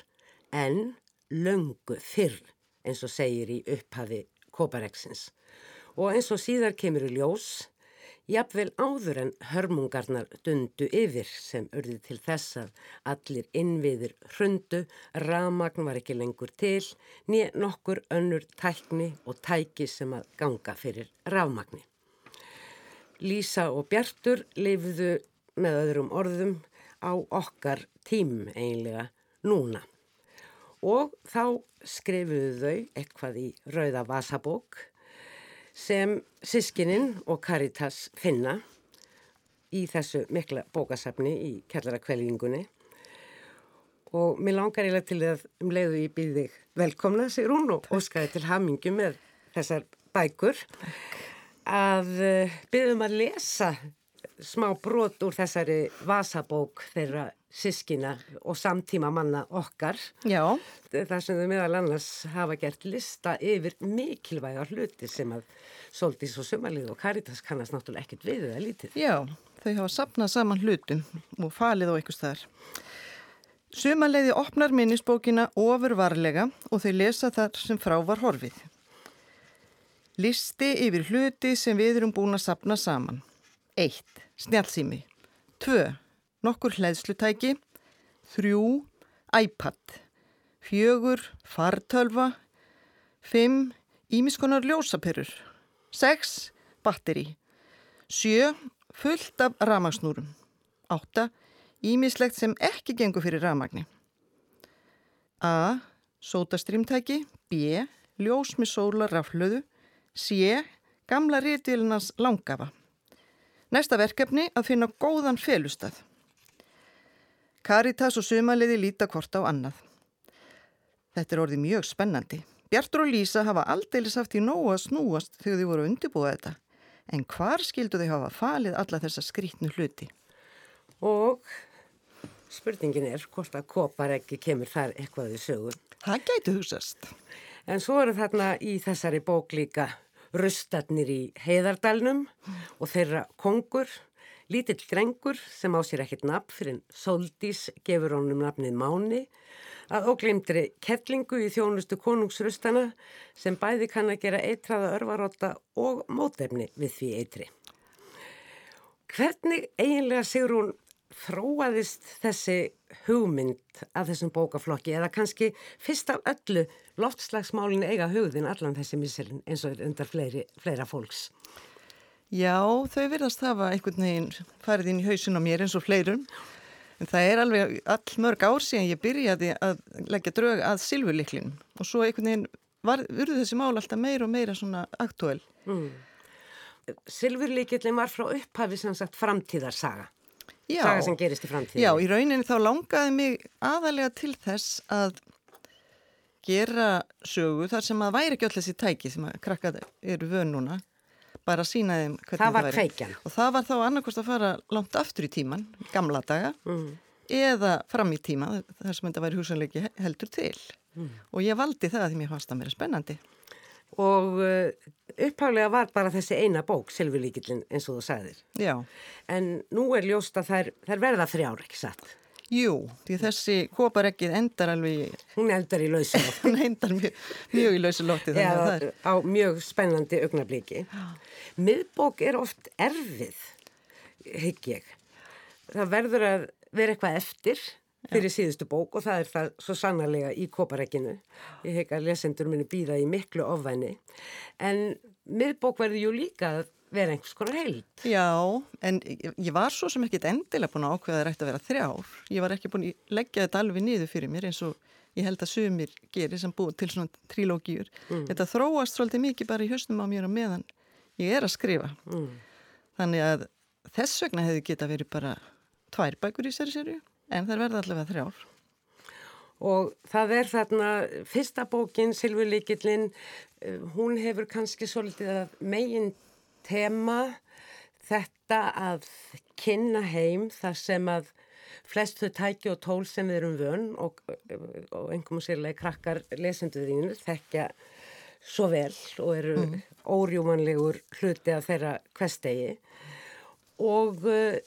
en löngu fyrr eins og segir í upphafi Kopareksins og eins og síðar kemur í ljós jafnvel áður en hörmungarnar dundu yfir sem urði til þess að allir innviðir hrundu, ramagn var ekki lengur til, nýja nokkur önnur tækni og tæki sem að ganga fyrir rafmagni. Lísa og Bjartur lifðu með öðrum orðum á okkar tím einlega núna og þá skrifuðu þau eitthvað í Rauða Vasabók sem sískininn og Caritas finna í þessu mikla bókasafni í kjallarakvelvingunni og mér langar eiginlega til að um leiðu ég býði þig velkomna, segir hún og óskaði til hamingu með þessar bækur. Að eh, byggðum að lesa smá brot úr þessari Vasabók þeirra sískina og samtíma manna okkar. Já. Það sem þau meðal annars hafa gert lista yfir mikilvæga hluti sem að Soldís og Sumalið og Caritas kannast náttúrulega ekkert við eða lítið. Já, þau hafa sapnað saman hlutum og falið á einhvers þar. Sumaleiði opnar minnisbókina ofurvarlega og þau lesa þar sem frá var horfið. Listi yfir hluti sem við erum búin að sapna saman. 1. Snjálfsými. 2 nokkur hlæðslutæki, þrjú. iPad, fjögur. Fartölva, fimm. Ímiskonar ljósaperur, sex. Batteri, sjö. Fullt af ramagsnúrum, átta. Ímislegt sem ekki gengur fyrir ramagni. A. Sótastrýmtæki, B. Ljós með sólar raflöðu, C. Gamla rítilnars langafa. Næsta verkefni að finna góðan felustað. Karitas og sumaliði líta hvort á annað. Þetta er orðið mjög spennandi. Bjartur og Lísa hafa aldeilis haft í nógu að snúast þegar þau voru að undirbúa þetta. En hvar skildu þau hafa falið alla þessa skrítnu hluti? Og spurningin er hvort að kopar ekki kemur þar eitthvað í sögun. Það gæti húsast. En svo eru þarna í þessari bók líka rustarnir í heiðardalnum og þeirra kongur Lítill drengur sem á sér ekkert nafn fyrir Soldís gefur honum nafnið Máni að óglimtri kettlingu í þjónustu konungsrustana sem bæði kann að gera eitraða örvaróta og mótefni við því eitri. Hvernig eiginlega sigur hún þróaðist þessi hugmynd af þessum bókaflokki eða kannski fyrst af öllu loftslagsmálinu eiga hugðin allan þessi misilin eins og undar fleiri, fleira fólks? Já, þau verðast hafa einhvern veginn farið inn í hausun á mér eins og fleirum. En það er alveg all mörg ár síðan ég byrjaði að leggja drög að silfurliklin og svo einhvern veginn var, urðu þessi mál alltaf meira og meira svona aktúel. Mm. Silfurliklin var frá upphafi sem sagt framtíðarsaga. Já, saga sem gerist í framtíðin. Já, í rauninni þá langaði mig aðalega til þess að gera sögu þar sem að væri ekki öll þessi tæki sem að krakka eru vön núna bara sína þeim hvernig Það var væri. kveikjan. og það var þá annarkost að fara langt aftur í tíman, gamla daga eða fram í tíma þar sem þetta væri hugsanleiki heldur til og ég valdi það að því mér fannst það mér spennandi Og uh, upphálega var bara þessi eina bók, Silfurlíkillin, eins og þú sagðir. Já, En nú er ljóst að þær, þær verða þrjár, ekki satt? jú, því þessi kóparekkið endar alveg Hún eldar í lausuloft. *laughs* hún endar mjög, mjög í lausu lótti þannig að það er á mjög spennandi augnabliki. Miðbók er oft erfið, hygg ég. Það verður að vera eitthvað eftir fyrir síðustu bók og það er það svo sannarlega í koparekkinu. Ég hygg að lesendur muni býða í miklu ofvæni. En miðbók verður jú líka að vera einhvers konar heild. Já, en ég var svo sem ekkit endilega búin að ákveða það ætti að vera þrjár. Ég var ekki búin að leggja þetta alveg niður fyrir mér eins og ég held að sumir gerir sem búið til svona trilógíur. Þetta þróast svolítið mikið bara í höstum á mér á meðan ég er að skrifa. Þannig að þess vegna hefði geta verið bara tvær bækur í sér serju en þær verða allavega þrjár. Og það er þarna fyrsta bókin, Silfurlíkillin, eh, hún hefur kannski svolítið megin tema þetta að kynna heim þar sem að flest þau tæki og tól sem við erum vön og, og einhverjum sérlega krakkar lesenduðinu þekkja svo vel og eru mm. órjúmanlegur hluti af þeirra hverstegi og uh,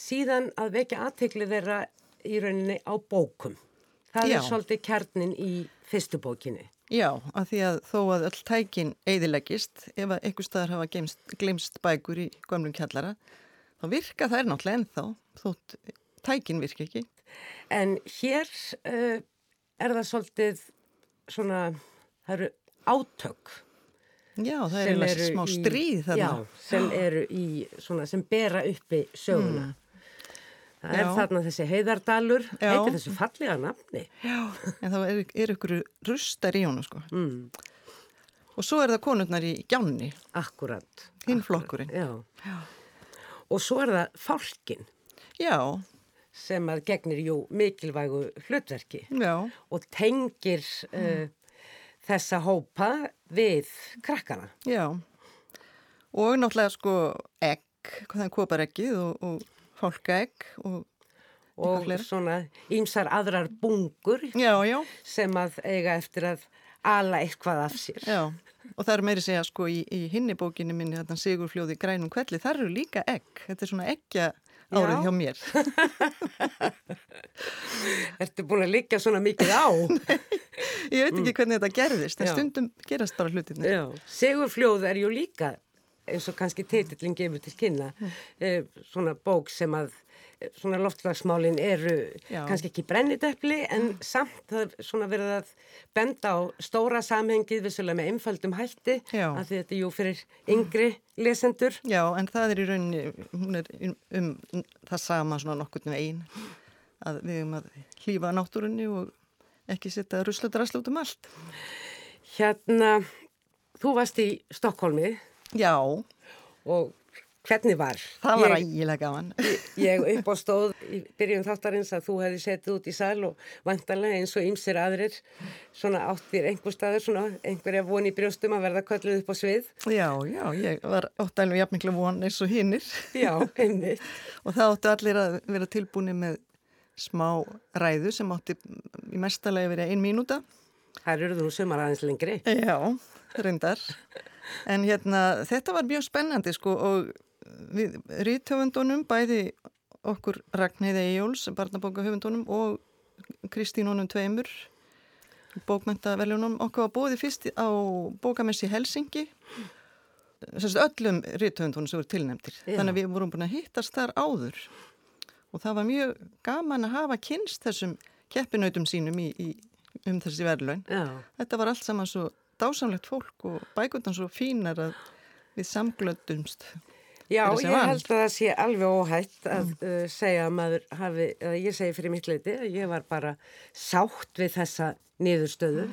síðan að vekja aðtekli þeirra í rauninni á bókum. Það Já. er svolítið kjarnin í fyrstu bókinni. Já, af því að þó að öll tækin eðilegist, ef að einhver staðar hafa geimst, glemst bækur í gömlum kjallara, þá virka þær náttúrulega ennþá, þótt tækin virka ekki. En hér uh, er það svolítið svona, það eru átök. Já, það er eru smá stríð þarna. Já, sem *gasps* eru í, svona, sem bera uppi söguna. Það er Já. þarna þessi heiðardalur, Já. heitir þessu fallega nafni. Já, en þá er, er ykkur rustar í honum, sko. Mm, Og svo er það konurnar í gjánni, akkurat. hinn flokkurinn. Já. Og svo er það fálkin Já, sem að gegnir jú mikilvægu hlutverki já, og tengir uh, þessa hópa við krakkana. já. Og náttúrulega sko egg, hvað það er kopareggið og, og fálkaegg og og svona ýmsar aðrar bungur já, já, sem að eiga eftir að ala eitthvað af sér. já. Og það er meiri segja sko í, í hinni bókinni minni, þetta Sigurfljóði grænum kvelli, það eru líka egg. Þetta er svona eggja árið Já. hjá mér. *laughs* Ertu búin að liggja svona mikið á? *laughs* Ég veit ekki hvernig þetta gerðist, en stundum gerast bara hlutinni. Já. Sigurfljóð er ju líka, eins og kannski titillin gefur til kynna, eh, svona bók sem að eh, svona loftlagsmálin eru Já. kannski ekki brennidepli en samt það er svona verið að benda á stóra samhengið vissulega með einfaldum hætti Já. að því þetta er jú fyrir yngri lesendur. Já, en það er í rauninni, hún er um, um það sama svona nokkurnu einn, að við höfum að hlýfa náttúrunni og ekki setja rusladrasl út um allt. Hérna, þú varst í Stokkólmi Já, og hvernig var? það var ægilega gaman. Ég upp á stóð í byrjun þáttarins að þú hefði setið út í sal og vantarlega eins og ýmsir aðrir svona áttir einhver staður, svona einhverja von í brjóstum að verða kölluð upp á svið. Já, já, ég var ótt alveg jafnmikla von eins og hinnir Já, einmitt. *laughs* og það áttu allir að vera tilbúni með smá ræðu sem átti í mestalagi verið ein mínúta. Það eru nú sumar aðeins lengri. Já, reyndar. En hérna, þetta var mjög spennandi sko og við ríðtöfundunum, bæði okkur Ragnheiði Eyjóls, barnabókahöfundunum og Kristínunum tveimur, bókmentaverjunum, okkur var bóði fyrst á bókamessi Helsingi, sérst öllum ríðtöfundunum sem voru tilnefndir. Já. Þannig að við vorum búin að hittast þar áður og það var mjög gaman að hafa kynst þessum keppinautum sínum í, í, um þessi verðlaun. Þetta var allt saman svo dásamlegt fólk og bækundan svo fínar að við samglöndumst. Já ég held að það sé alveg óhætt að uh, segja að maður hafi, að ég segi fyrir mitt leiti að ég var bara sátt við þessa niðurstöðu.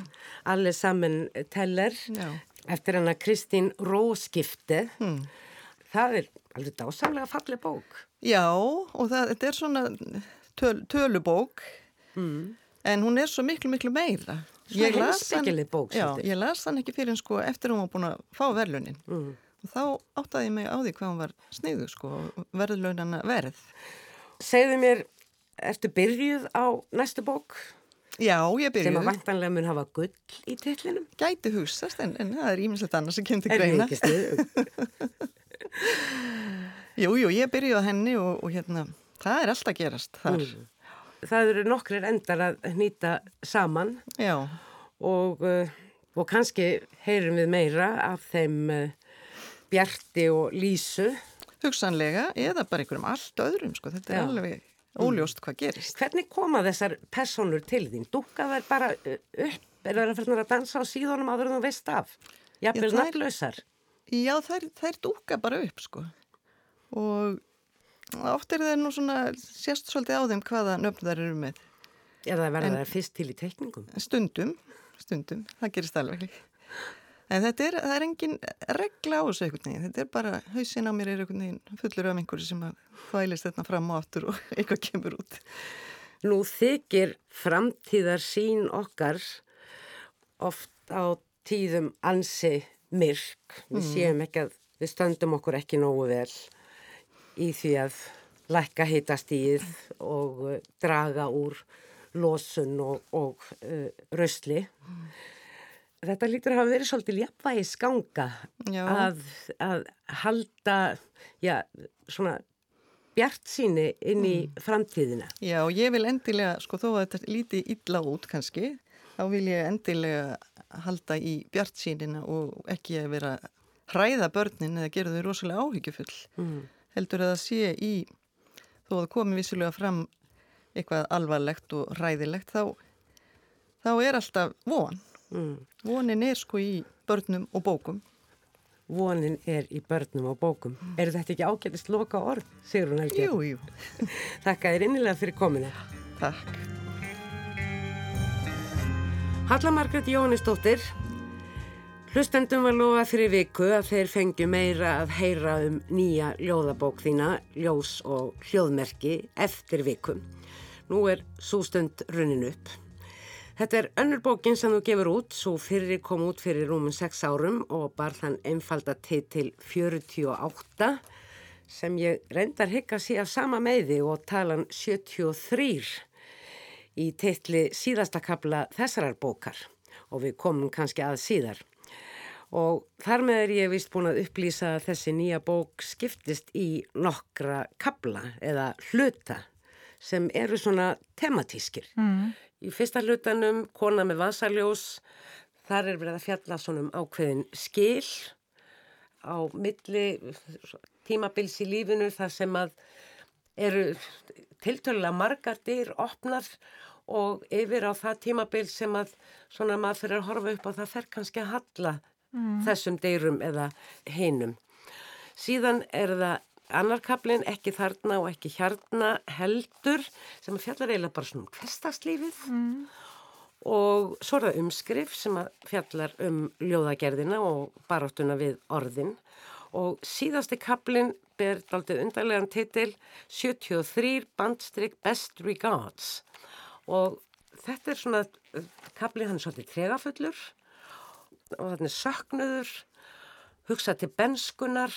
Allir saman teller Já. eftir hana Kristín Róskipte. Það er alveg dásamlega falleg bók. Já, og það, þetta er svona töl, tölubók, en hún er svo miklu, miklu meira. Svona heimspekileg bók Já, ég las hann ekki fyrir en sko eftir hún var búin að fá verðlunin Mm. og þá áttaði ég mig á því hvað hún var sniðu sko, verðlunana verð Segðu mér, ertu byrjuð á næstu bók Já, ég sem að vantanlega mun hafa gull í titlinum? gæti hugsast en, en það er ímislegt annars sem kemur til greina? *laughs* Jú, jú, ég byrjuði á henni og, og hérna, það er alltaf gerast þar Mm. Það eru nokkrir endar að nýta saman og, uh, og kannski heyrum við meira af þeim uh, Bjarti og Lísu. hugsanlega eða bara einhverjum allt öðrum sko, þetta er Já. alveg óljóst hvað gerist Hvernig koma þessar personur til þín? Dukka þær bara uh, upp? Er það fyrir að dansa á síðunum áður en þú veist af? Jafnvel nafnlausar? Já, þær, þær dúka bara upp sko og oft er það nú svona sérst svolítið á þeim hvaða nöfn þær eru með. Eða verða En- þær fyrst til í teikningum? stundum, stundum, það gerist alveg. En þetta er, það er engin regla á þessu einhvern veginn, þetta er bara hausin á mér er einhvern veginn fullur af einhverju sem að þvælist þetta fram og aftur og *laughs* eitthvað kemur út. Nú þykir framtíðar sín okkar oft á tíðum ansi myrk. Við séum ekki að við stöndum okkur ekki nógu vel í því að lækka hitastíð og uh, draga úr losun og, og uh, rösli. Þetta lítur að hafa verið svolítið jafnvægis ganga að, að halda, já, svona bjart síni inn í framtíðina. Já, og ég vil endilega, sko þó að þetta líti illa út kannski, þá vil ég endilega halda í bjartsýnina og ekki að vera hræða börnin eða gera þau rosalega áhyggjufull. Mm. Heldur að það sé í, þó að komi vissulega fram eitthvað alvarlegt og hræðilegt, þá, þá er alltaf von. Mm. Vonin er sko í börnum og bókum. Vonin er í börnum og bókum. Er þetta ekki ágætist loka orð, Sigrun Helgi? Jú, jú, *laughs* Þakka þér innilega fyrir kominu. takk. Halla Margrét Jóhannesdóttir, hlustendum var lofað fyrir viku að þeir fengju meira að heyra um nýja ljóðabók þína, ljós og hljóðmerki eftir viku. Nú er svo stund runnin upp. Þetta er önnur bókin sem þú gefur út, svo fyrri kom út fyrir rúmum 6 árum og bar þann einfalda titil 48 sem ég reyndar sé af sama meði og talan 73 í titli síðasta kapla þessarar bókar og við komum kannski að síðar. Og þar með er ég vist búin að upplýsa að þessi nýja bók skiptist í nokkra kapla eða hluta sem eru svona tematískir. Mm. Í fyrsta hlutanum, kona með vasaljós, þar er verið að fjalla svona um ákveðin skil á milli tímabils í lífinu þar sem að eru tiltölulega margar dyr opnar og yfir á það tímabil sem að svona maður fyrir að horfa upp á það fer kannski að halla þessum dyrum eða hinum. Síðan er það annarkablin ekki þarna og ekki hérna heldur sem fjallar eiginlega bara svona um hverstagslífið og svo er það umskrif sem að fjallar um ljóðagerðina og baráttuna við orðin. Og síðasti kablin ber daldið undarlegan titil 73 bandstrykk best regards. Og þetta er svona kablin hann er svolítið tregafullur og þannig söknuður hugsa til benskunar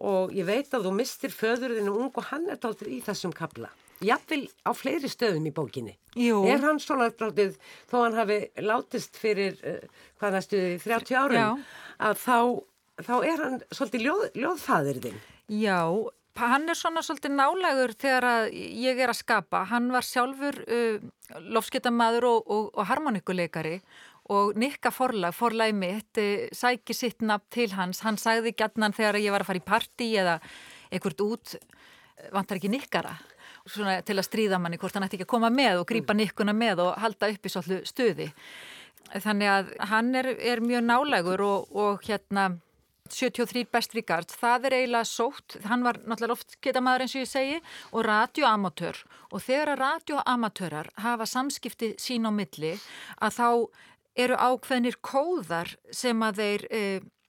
og ég veit að þú mistir föðurðinu ung og hann er daldið í þessum kabla jafnvel á fleiri stöðum í bókinni Jú. er hann svona daldið þó hann hafi látist fyrir uh, hvað næstu 30 árum Já. að þá, þá er hann svolítið ljóð, ljóðfæður þinn Já, hann er svona svolítið nálægur þegar ég er að skapa. Hann var sjálfur uh, lofsketamaður og, og, og harmonikuleikari og Nikka forlag, forlagi mitt, uh, sæki sitt nafn til hans. Hann sagði gætnan þegar ég var að fara í partí eða einhvert út, eh, vantar ekki Nikkara? Svona til að stríða manni hvort hann ætti ekki að koma með og grípa Nikkuna með og halda upp í svolítið stuði. Þannig að hann er, er mjög nálægur og, og hérna 73 best regard, það er eiginlega sótt, hann var náttúrulega loftgetamaður eins og ég segi og radioamatör. Og þegar að radioamatörar hafa samskipti sín á milli að þá eru ákveðnir kóðar sem að þeir e,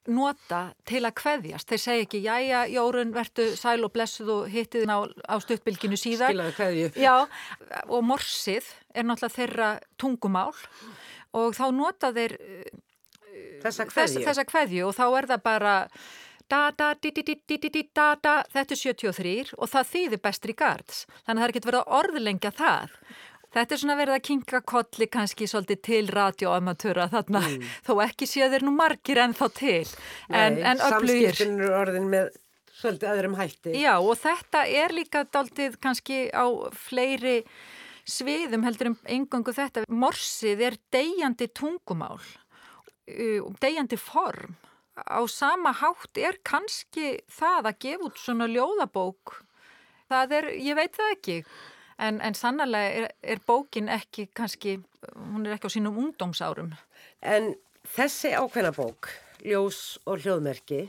nota til að kveðjast. Þeir segja ekki, jæja, Jórun, vertu sæl og blessuð og hittið á, á stuttbylginu síðar. skilaðu hverju Já, og morsið er náttúrulega þeirra tungumál og þá nota þeir þessa kveðju. Þessa kveðju og þá er það bara da da di di di di di di da da þetta er 73 og það þýðir bestri gards þannig að það er ekki verið að orðlengja það Þetta er svona verið að kinga kolli kannski svolítið til radioamatöra þarna mm. þó ekki séu þeir nú margir en þá til. En, Nei, en samskiptin eru orðin með svolítið öðrum hætti. Já og þetta er líka daldið kannski á fleiri sviðum heldur um engangu þetta. Morsið er deyjandi tungumál deyjandi form. Á sama hátt er kannski það að gefa út svona ljóðabók. Það er, ég veit það ekki en, en sannlega er, er bókin ekki kannski, hún er ekki á sínum ungdómsárum En þessi ákveðna bók, Ljós og hljóðmerki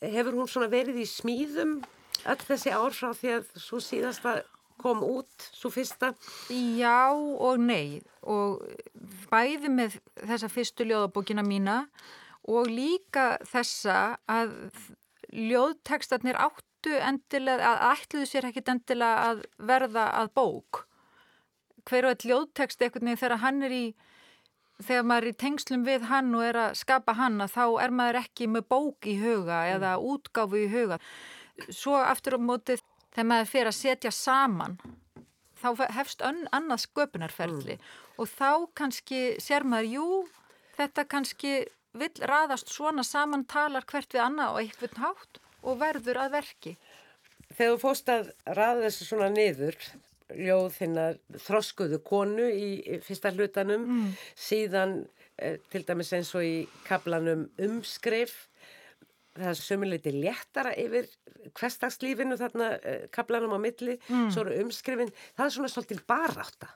hefur hún svona verið í smíðum öll þessi ár frá því að svo síðasta kom út, svo fyrsta? Já og nei og bæði með þessa fyrstu ljóðabókina mína og líka þessa að ljóðtekstarnir áttu endilega, að ætluðu sér ekkit endilega að verða að bók. Hver og eitt ljóðtekst eitthvað nefnir þegar hann er í, þegar maður er í tengslum við hann og er að skapa hann að þá er maður ekki með bók í huga eða útgáfu í huga. Svo aftur á mótið þegar maður fyrir að setja saman þá hefst annað sköpunarferðli mm. og þá kannski sér maður, jú, þetta kannski vill raðast svona saman talar hvert við annað og einhvern hátt og verður að verki. Þegar þú fóst að raða þessu svona niður, ljóð þinnar þroskuðu konu í fyrsta hlutanum, mm. síðan eh, til dæmis eins og í kaplanum umskrif, það er sömuleiti léttara yfir hverstagslífinu þarna eh, kaplanum á milli, mm. svo eru umskrifin, það er svona svolítið baráta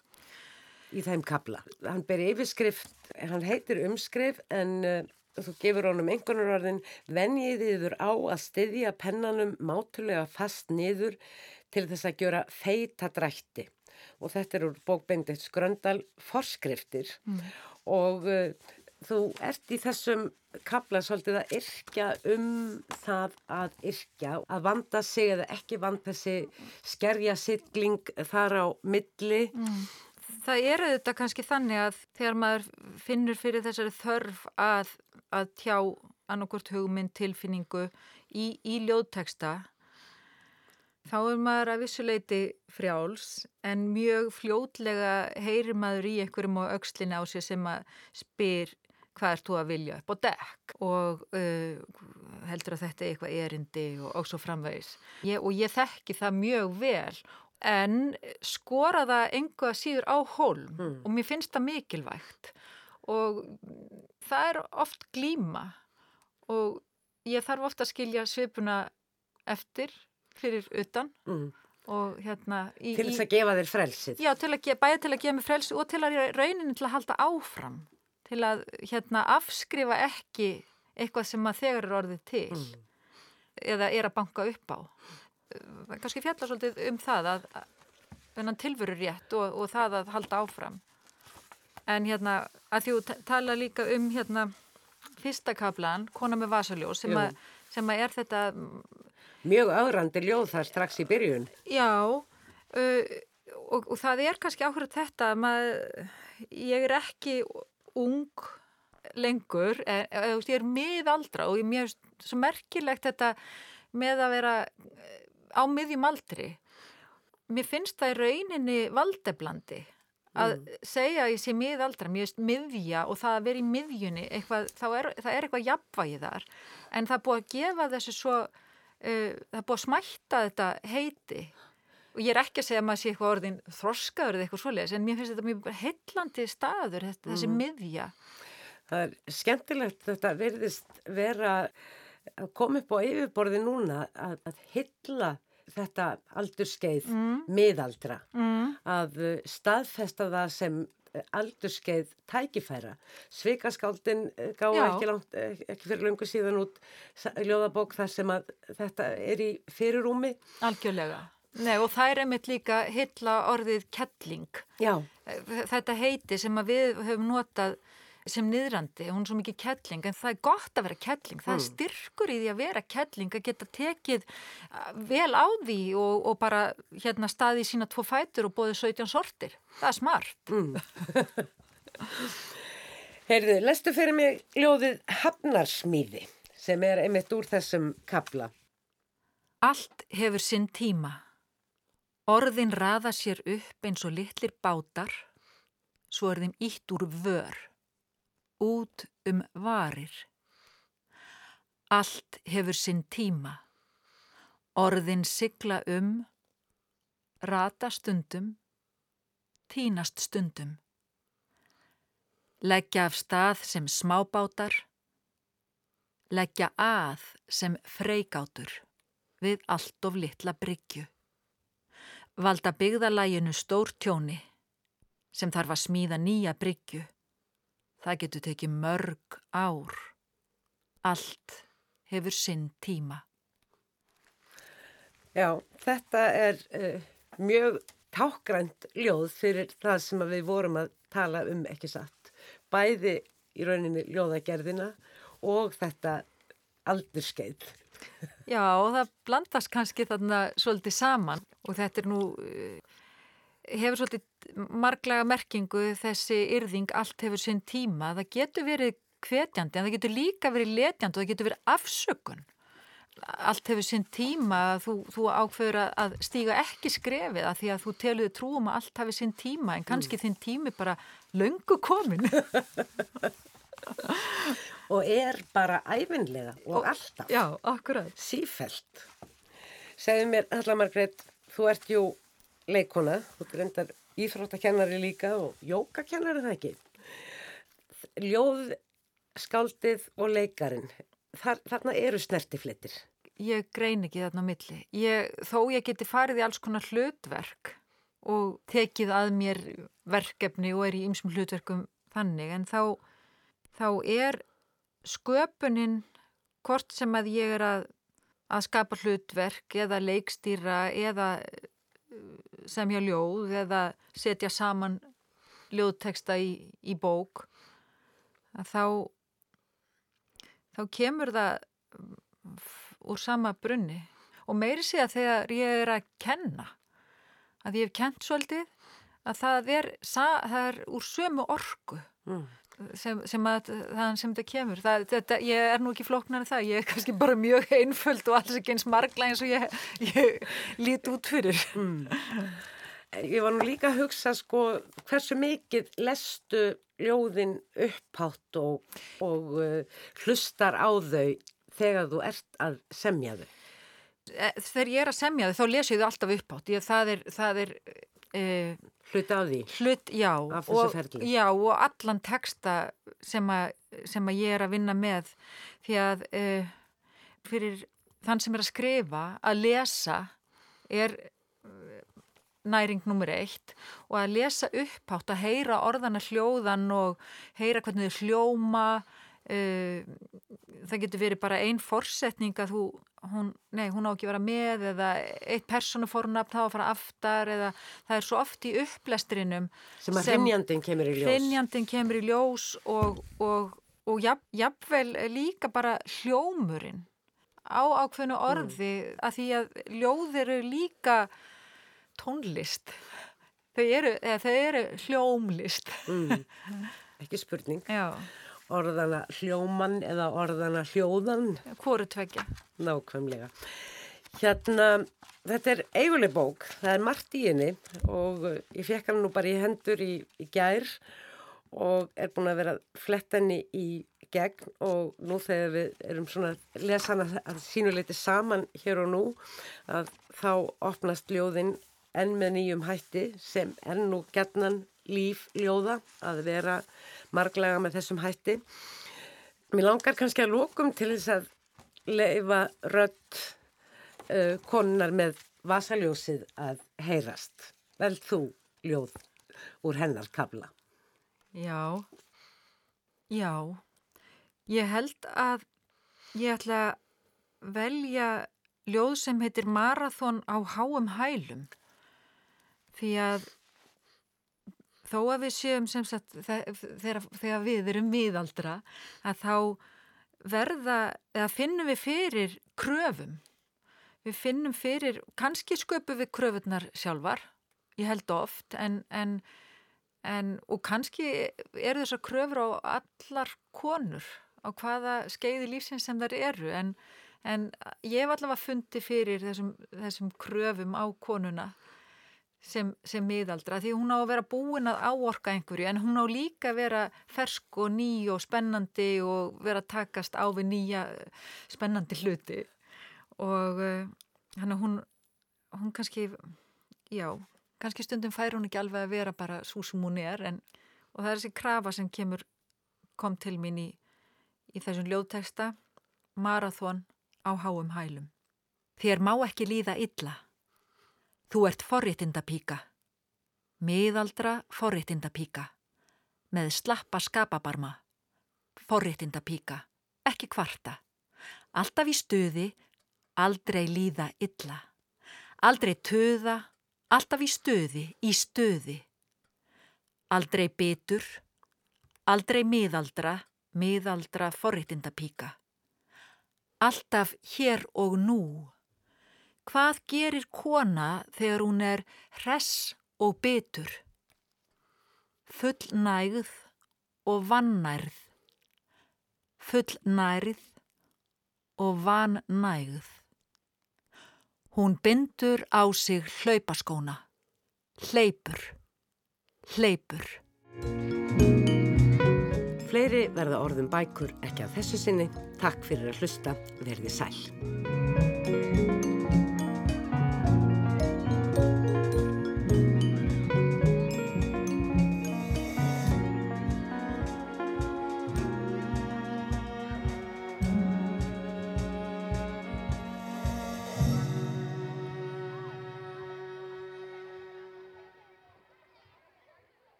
í þeim kabla. Hann ber yfirskrift, hann heitir umskrif en uh, þú gefur honum einhvern orðin venjið yfir á að styðja pennanum mátulega fast niður til þess að gjöra feita drætti. Og þetta er úr bókbendit Skröndal forskriftir. Mm. og uh, þú ert í þessum kabla svolítið að yrkja um það að yrkja, að vanda sig eða ekki vanda sig, skerja sittling þar á milli. Mm. Það er auðvitað kannski þannig að þegar maður finnur fyrir þessari þörf að, að tjá annarkort hugmynd tilfinningu í, í ljóðteksta þá er maður að vissuleiti frjáls en mjög fljótlega heyrir maður í einhverjum á aukslinu á sér sem að spyr hvað ert þú að vilja upp á dekk? og uh, heldur að þetta er eitthvað erindi? og, og svo framvegis. Ég, og ég þekki það mjög vel en skora það enga síður á holm mm. og mér finnst það mikilvægt og það er oft glíma. Og ég þarf ofta að skilja svipuna eftir fyrir utan. Mm. og hérna í, til þess að gefa þér frelsið. Já, til að, bæði til að gefa mér frelsið og til að rauninni til að halda áfram. Til að hérna afskrifa ekki eitthvað sem að þegar er orðið til. Mm. eða er að banka upp á. Kannski fjalla svolítið um það að þennan tilveru rétt og, og það að halda áfram en hérna að þú tala líka um hérna fyrsta kaplan, Kona með vasaljós sem, a, sem að er þetta mjög ágrandi ljóð þar strax í byrjun. Já uh, og, og það er kannski áhrif þetta að ég er ekki ung lengur, en, ég er miðaldra og ég er svo merkilegt þetta með að vera á miðjum aldri. Mér finnst það í rauninni valdeblandi að mm. segja að ég sé miðaldra, mér finnst miðja og það að vera í miðjunni eitthvað, er, það er eitthvað jafnvægi þar en það er búið að gefa þessu svo uh, það er búið að smætta þetta heiti og ég er ekki að segja að maður sé eitthvað orðin þroskaður eða eitthvað svoleiðis en mér finnst þetta mjög heillandi staður þetta, þessi mm. miðja Það er skemmtilegt þetta verðist vera að koma upp á yfirborði núna að, að hylla þetta aldurskeið mm. miðaldra mm. að uh, staðfesta það sem uh, aldurskeið tækifæra Svikaskáldin uh, gáði ekki, langt, ekki fyrir lungu síðan út ljóðabók þar sem að þetta er í fyrirúmi Algjörlega Nei og það er einmitt líka hylla orðið kettling Já. Þetta heiti sem við höfum notað sem niðrandi, hún er svo mikið kettling en það er gott að vera kettling, það er mm. styrkur í því að vera kettling, að geta tekið uh, vel á því og, og bara hérna staði í sína tvo fætur og bóði 17 sortir, það er smart mm. Heyrðu, lestu fyrir mig ljóðið Hafnarsmíði sem er einmitt úr þessum kapla. Allt hefur sinn tíma. Orðin raða sér upp eins og litlir bátar, svo er þeim ítt úr vör, út um varir. Allt hefur sinn tíma. Orðin sigla um, rata stundum, tínast stundum. Leggja af stað sem smábátar, leggja að sem freigátur við allt of litla bryggju. Valda byggðalæginu stór tjóni sem þarf að smíða nýja bryggju. Það getur tekið mörg ár. Allt hefur sinn tíma. Já, þetta er uh, mjög tákgrænt ljóð fyrir það sem við vorum að tala um ekki satt. Bæði í rauninni ljóðagerðina og þetta aldurskeið. Já, og það blandast kannski þarna svolítið saman og þetta er nú, hefur svolítið marglega merkingu þessi yrðing allt hefur sinn tíma. Það getur verið hvetjandi en það getur líka verið letjandi og það getur verið afsökun. Allt hefur sinn tíma, þú, þú ákveður að stíga ekki skrefið að því að þú teluði trúum að allt hefur sinn tíma en kannski mm. þinn tími bara löngu komin. *laughs* og er bara æfinlega og, og alltaf. Já, akkurat. Sífælt. Segðu mér, Halla Margreit, þú ert jú leikona, þú grendar íþróttakennari líka og jókakennari það ekki. Ljóð, skáldið og leikarin, Þar, þarna eru snertiflitir. Ég grein ekki þarna á milli. Ég, þó ég geti farið í alls konar hlutverk og tekið að mér verkefni og er í ymsum hlutverkum þannig en þá þá er sköpunin hvort sem að ég er að, að skapa hlutverk eða leikstýra eða semja ljóð eða setja saman ljóðteksta í, í bók þá þá kemur það úr sama brunni. Og meiri sé að þegar ég er að kenna að ég hef kent svolítið að það er, það er úr sömu orgu mm sem, sem að það sem þetta kemur. Það, þetta, ég er nú ekki flóknar en það. Ég er kannski bara mjög einföld og alls ekki eins margla eins og ég, ég lít út fyrir. Mm. Ég var nú líka að hugsa sko hversu mikið lestu ljóðin upphátt og, og uh, hlustar á þau þegar þú ert að semja þau? E, Þegar ég er að semja þau þá lesu ég þau alltaf upphátt. Ég, það er, það er uh, Hlut af því? Hlut, já. Af ferli? Já, og allan texta sem, a, sem að ég er að vinna með því að uh, fyrir þann sem er að skrifa, að lesa er uh, næring nummer eitt og að lesa upphátt, að heyra orðana hljóðan og heyra hvernig þau hljóma það getur verið bara einn forsetning að þú hún, nei, hún á ekki að vera með eða eitt personufornafn þá að fara aftar eða það er svo oft í upplestrinum sem að hrinnjandin kemur í ljós hrinnjandin kemur í ljós og, og, og jafn, jafnvel líka bara hljómurinn á ákveðnu mm. orði mm. að því að ljóð eru líka tónlist þau eru, þau eru hljómlist mm. *laughs* ekki spurning já orðana hljóman eða orðana hljóðan. Hvoru tvekja? Nákvæmlega. Hérna, þetta er eiguleg bók, það er margt í henni og ég fekk hann nú bara í hendur í, í gær og er búin að vera flett henni í gegn og nú þegar við erum svona lesana að sínuleiti saman hér og nú að þá opnast ljóðinn enn með nýjum hætti sem er nú gerðnan líf ljóða að vera marglega með þessum hætti. Mér langar kannski að lókum til þess að leifa rött uh, konunar með vasaljósið að heyrast. Vel þú ljóð úr hennar kabla? Já, já. Ég held að ég ætla að velja ljóð sem heitir Marathon á háum hælum því að þó að við séum sem sagt þegar, þegar við erum miðaldra að þá verða, eða finnum við fyrir kröfum. Við finnum fyrir, kannski sköpum við kröfunar sjálfar, ég held oft, en, en, en, og kannski eru þessar kröfur á allar konur á hvaða skeiði lífsins sem þar eru en, en ég hef allavega fundið fyrir þessum, þessum kröfum á konuna sem, sem miðaldra því hún á að vera búin að áorka einhverju en hún á líka að vera fersk og ný og spennandi og vera takast á við nýja spennandi hluti og hann að hún, hún kannski, já, kannski stundum fær hún ekki alveg að vera bara svo sem hún er en, og það er þessi krafa sem kemur, kom til mín í, í þessum ljóðteksta, marathón á háum hælum. Þér má ekki líða illa. Þú ert forréttindapíka. Miðaldra forréttindapíka. Með slappa skapabarma. Forréttindapíka. Ekki kvarta. Alltaf í stuði, aldrei líða illa. Aldrei töða, alltaf í stuði, í stuði. Aldrei bitur, aldrei miðaldra, miðaldra forréttindapíka. Alltaf hér og nú. Hvað gerir kona þegar hún er hress og bitur? Full nægð og vannærð. Full nærð og vannægð. Hún bindur á sig hlaupaskóna. Hleypur. Hleypur. Fleiri verða orðum bækur ekki af þessu sinni. Takk fyrir að hlusta. Verði sæl.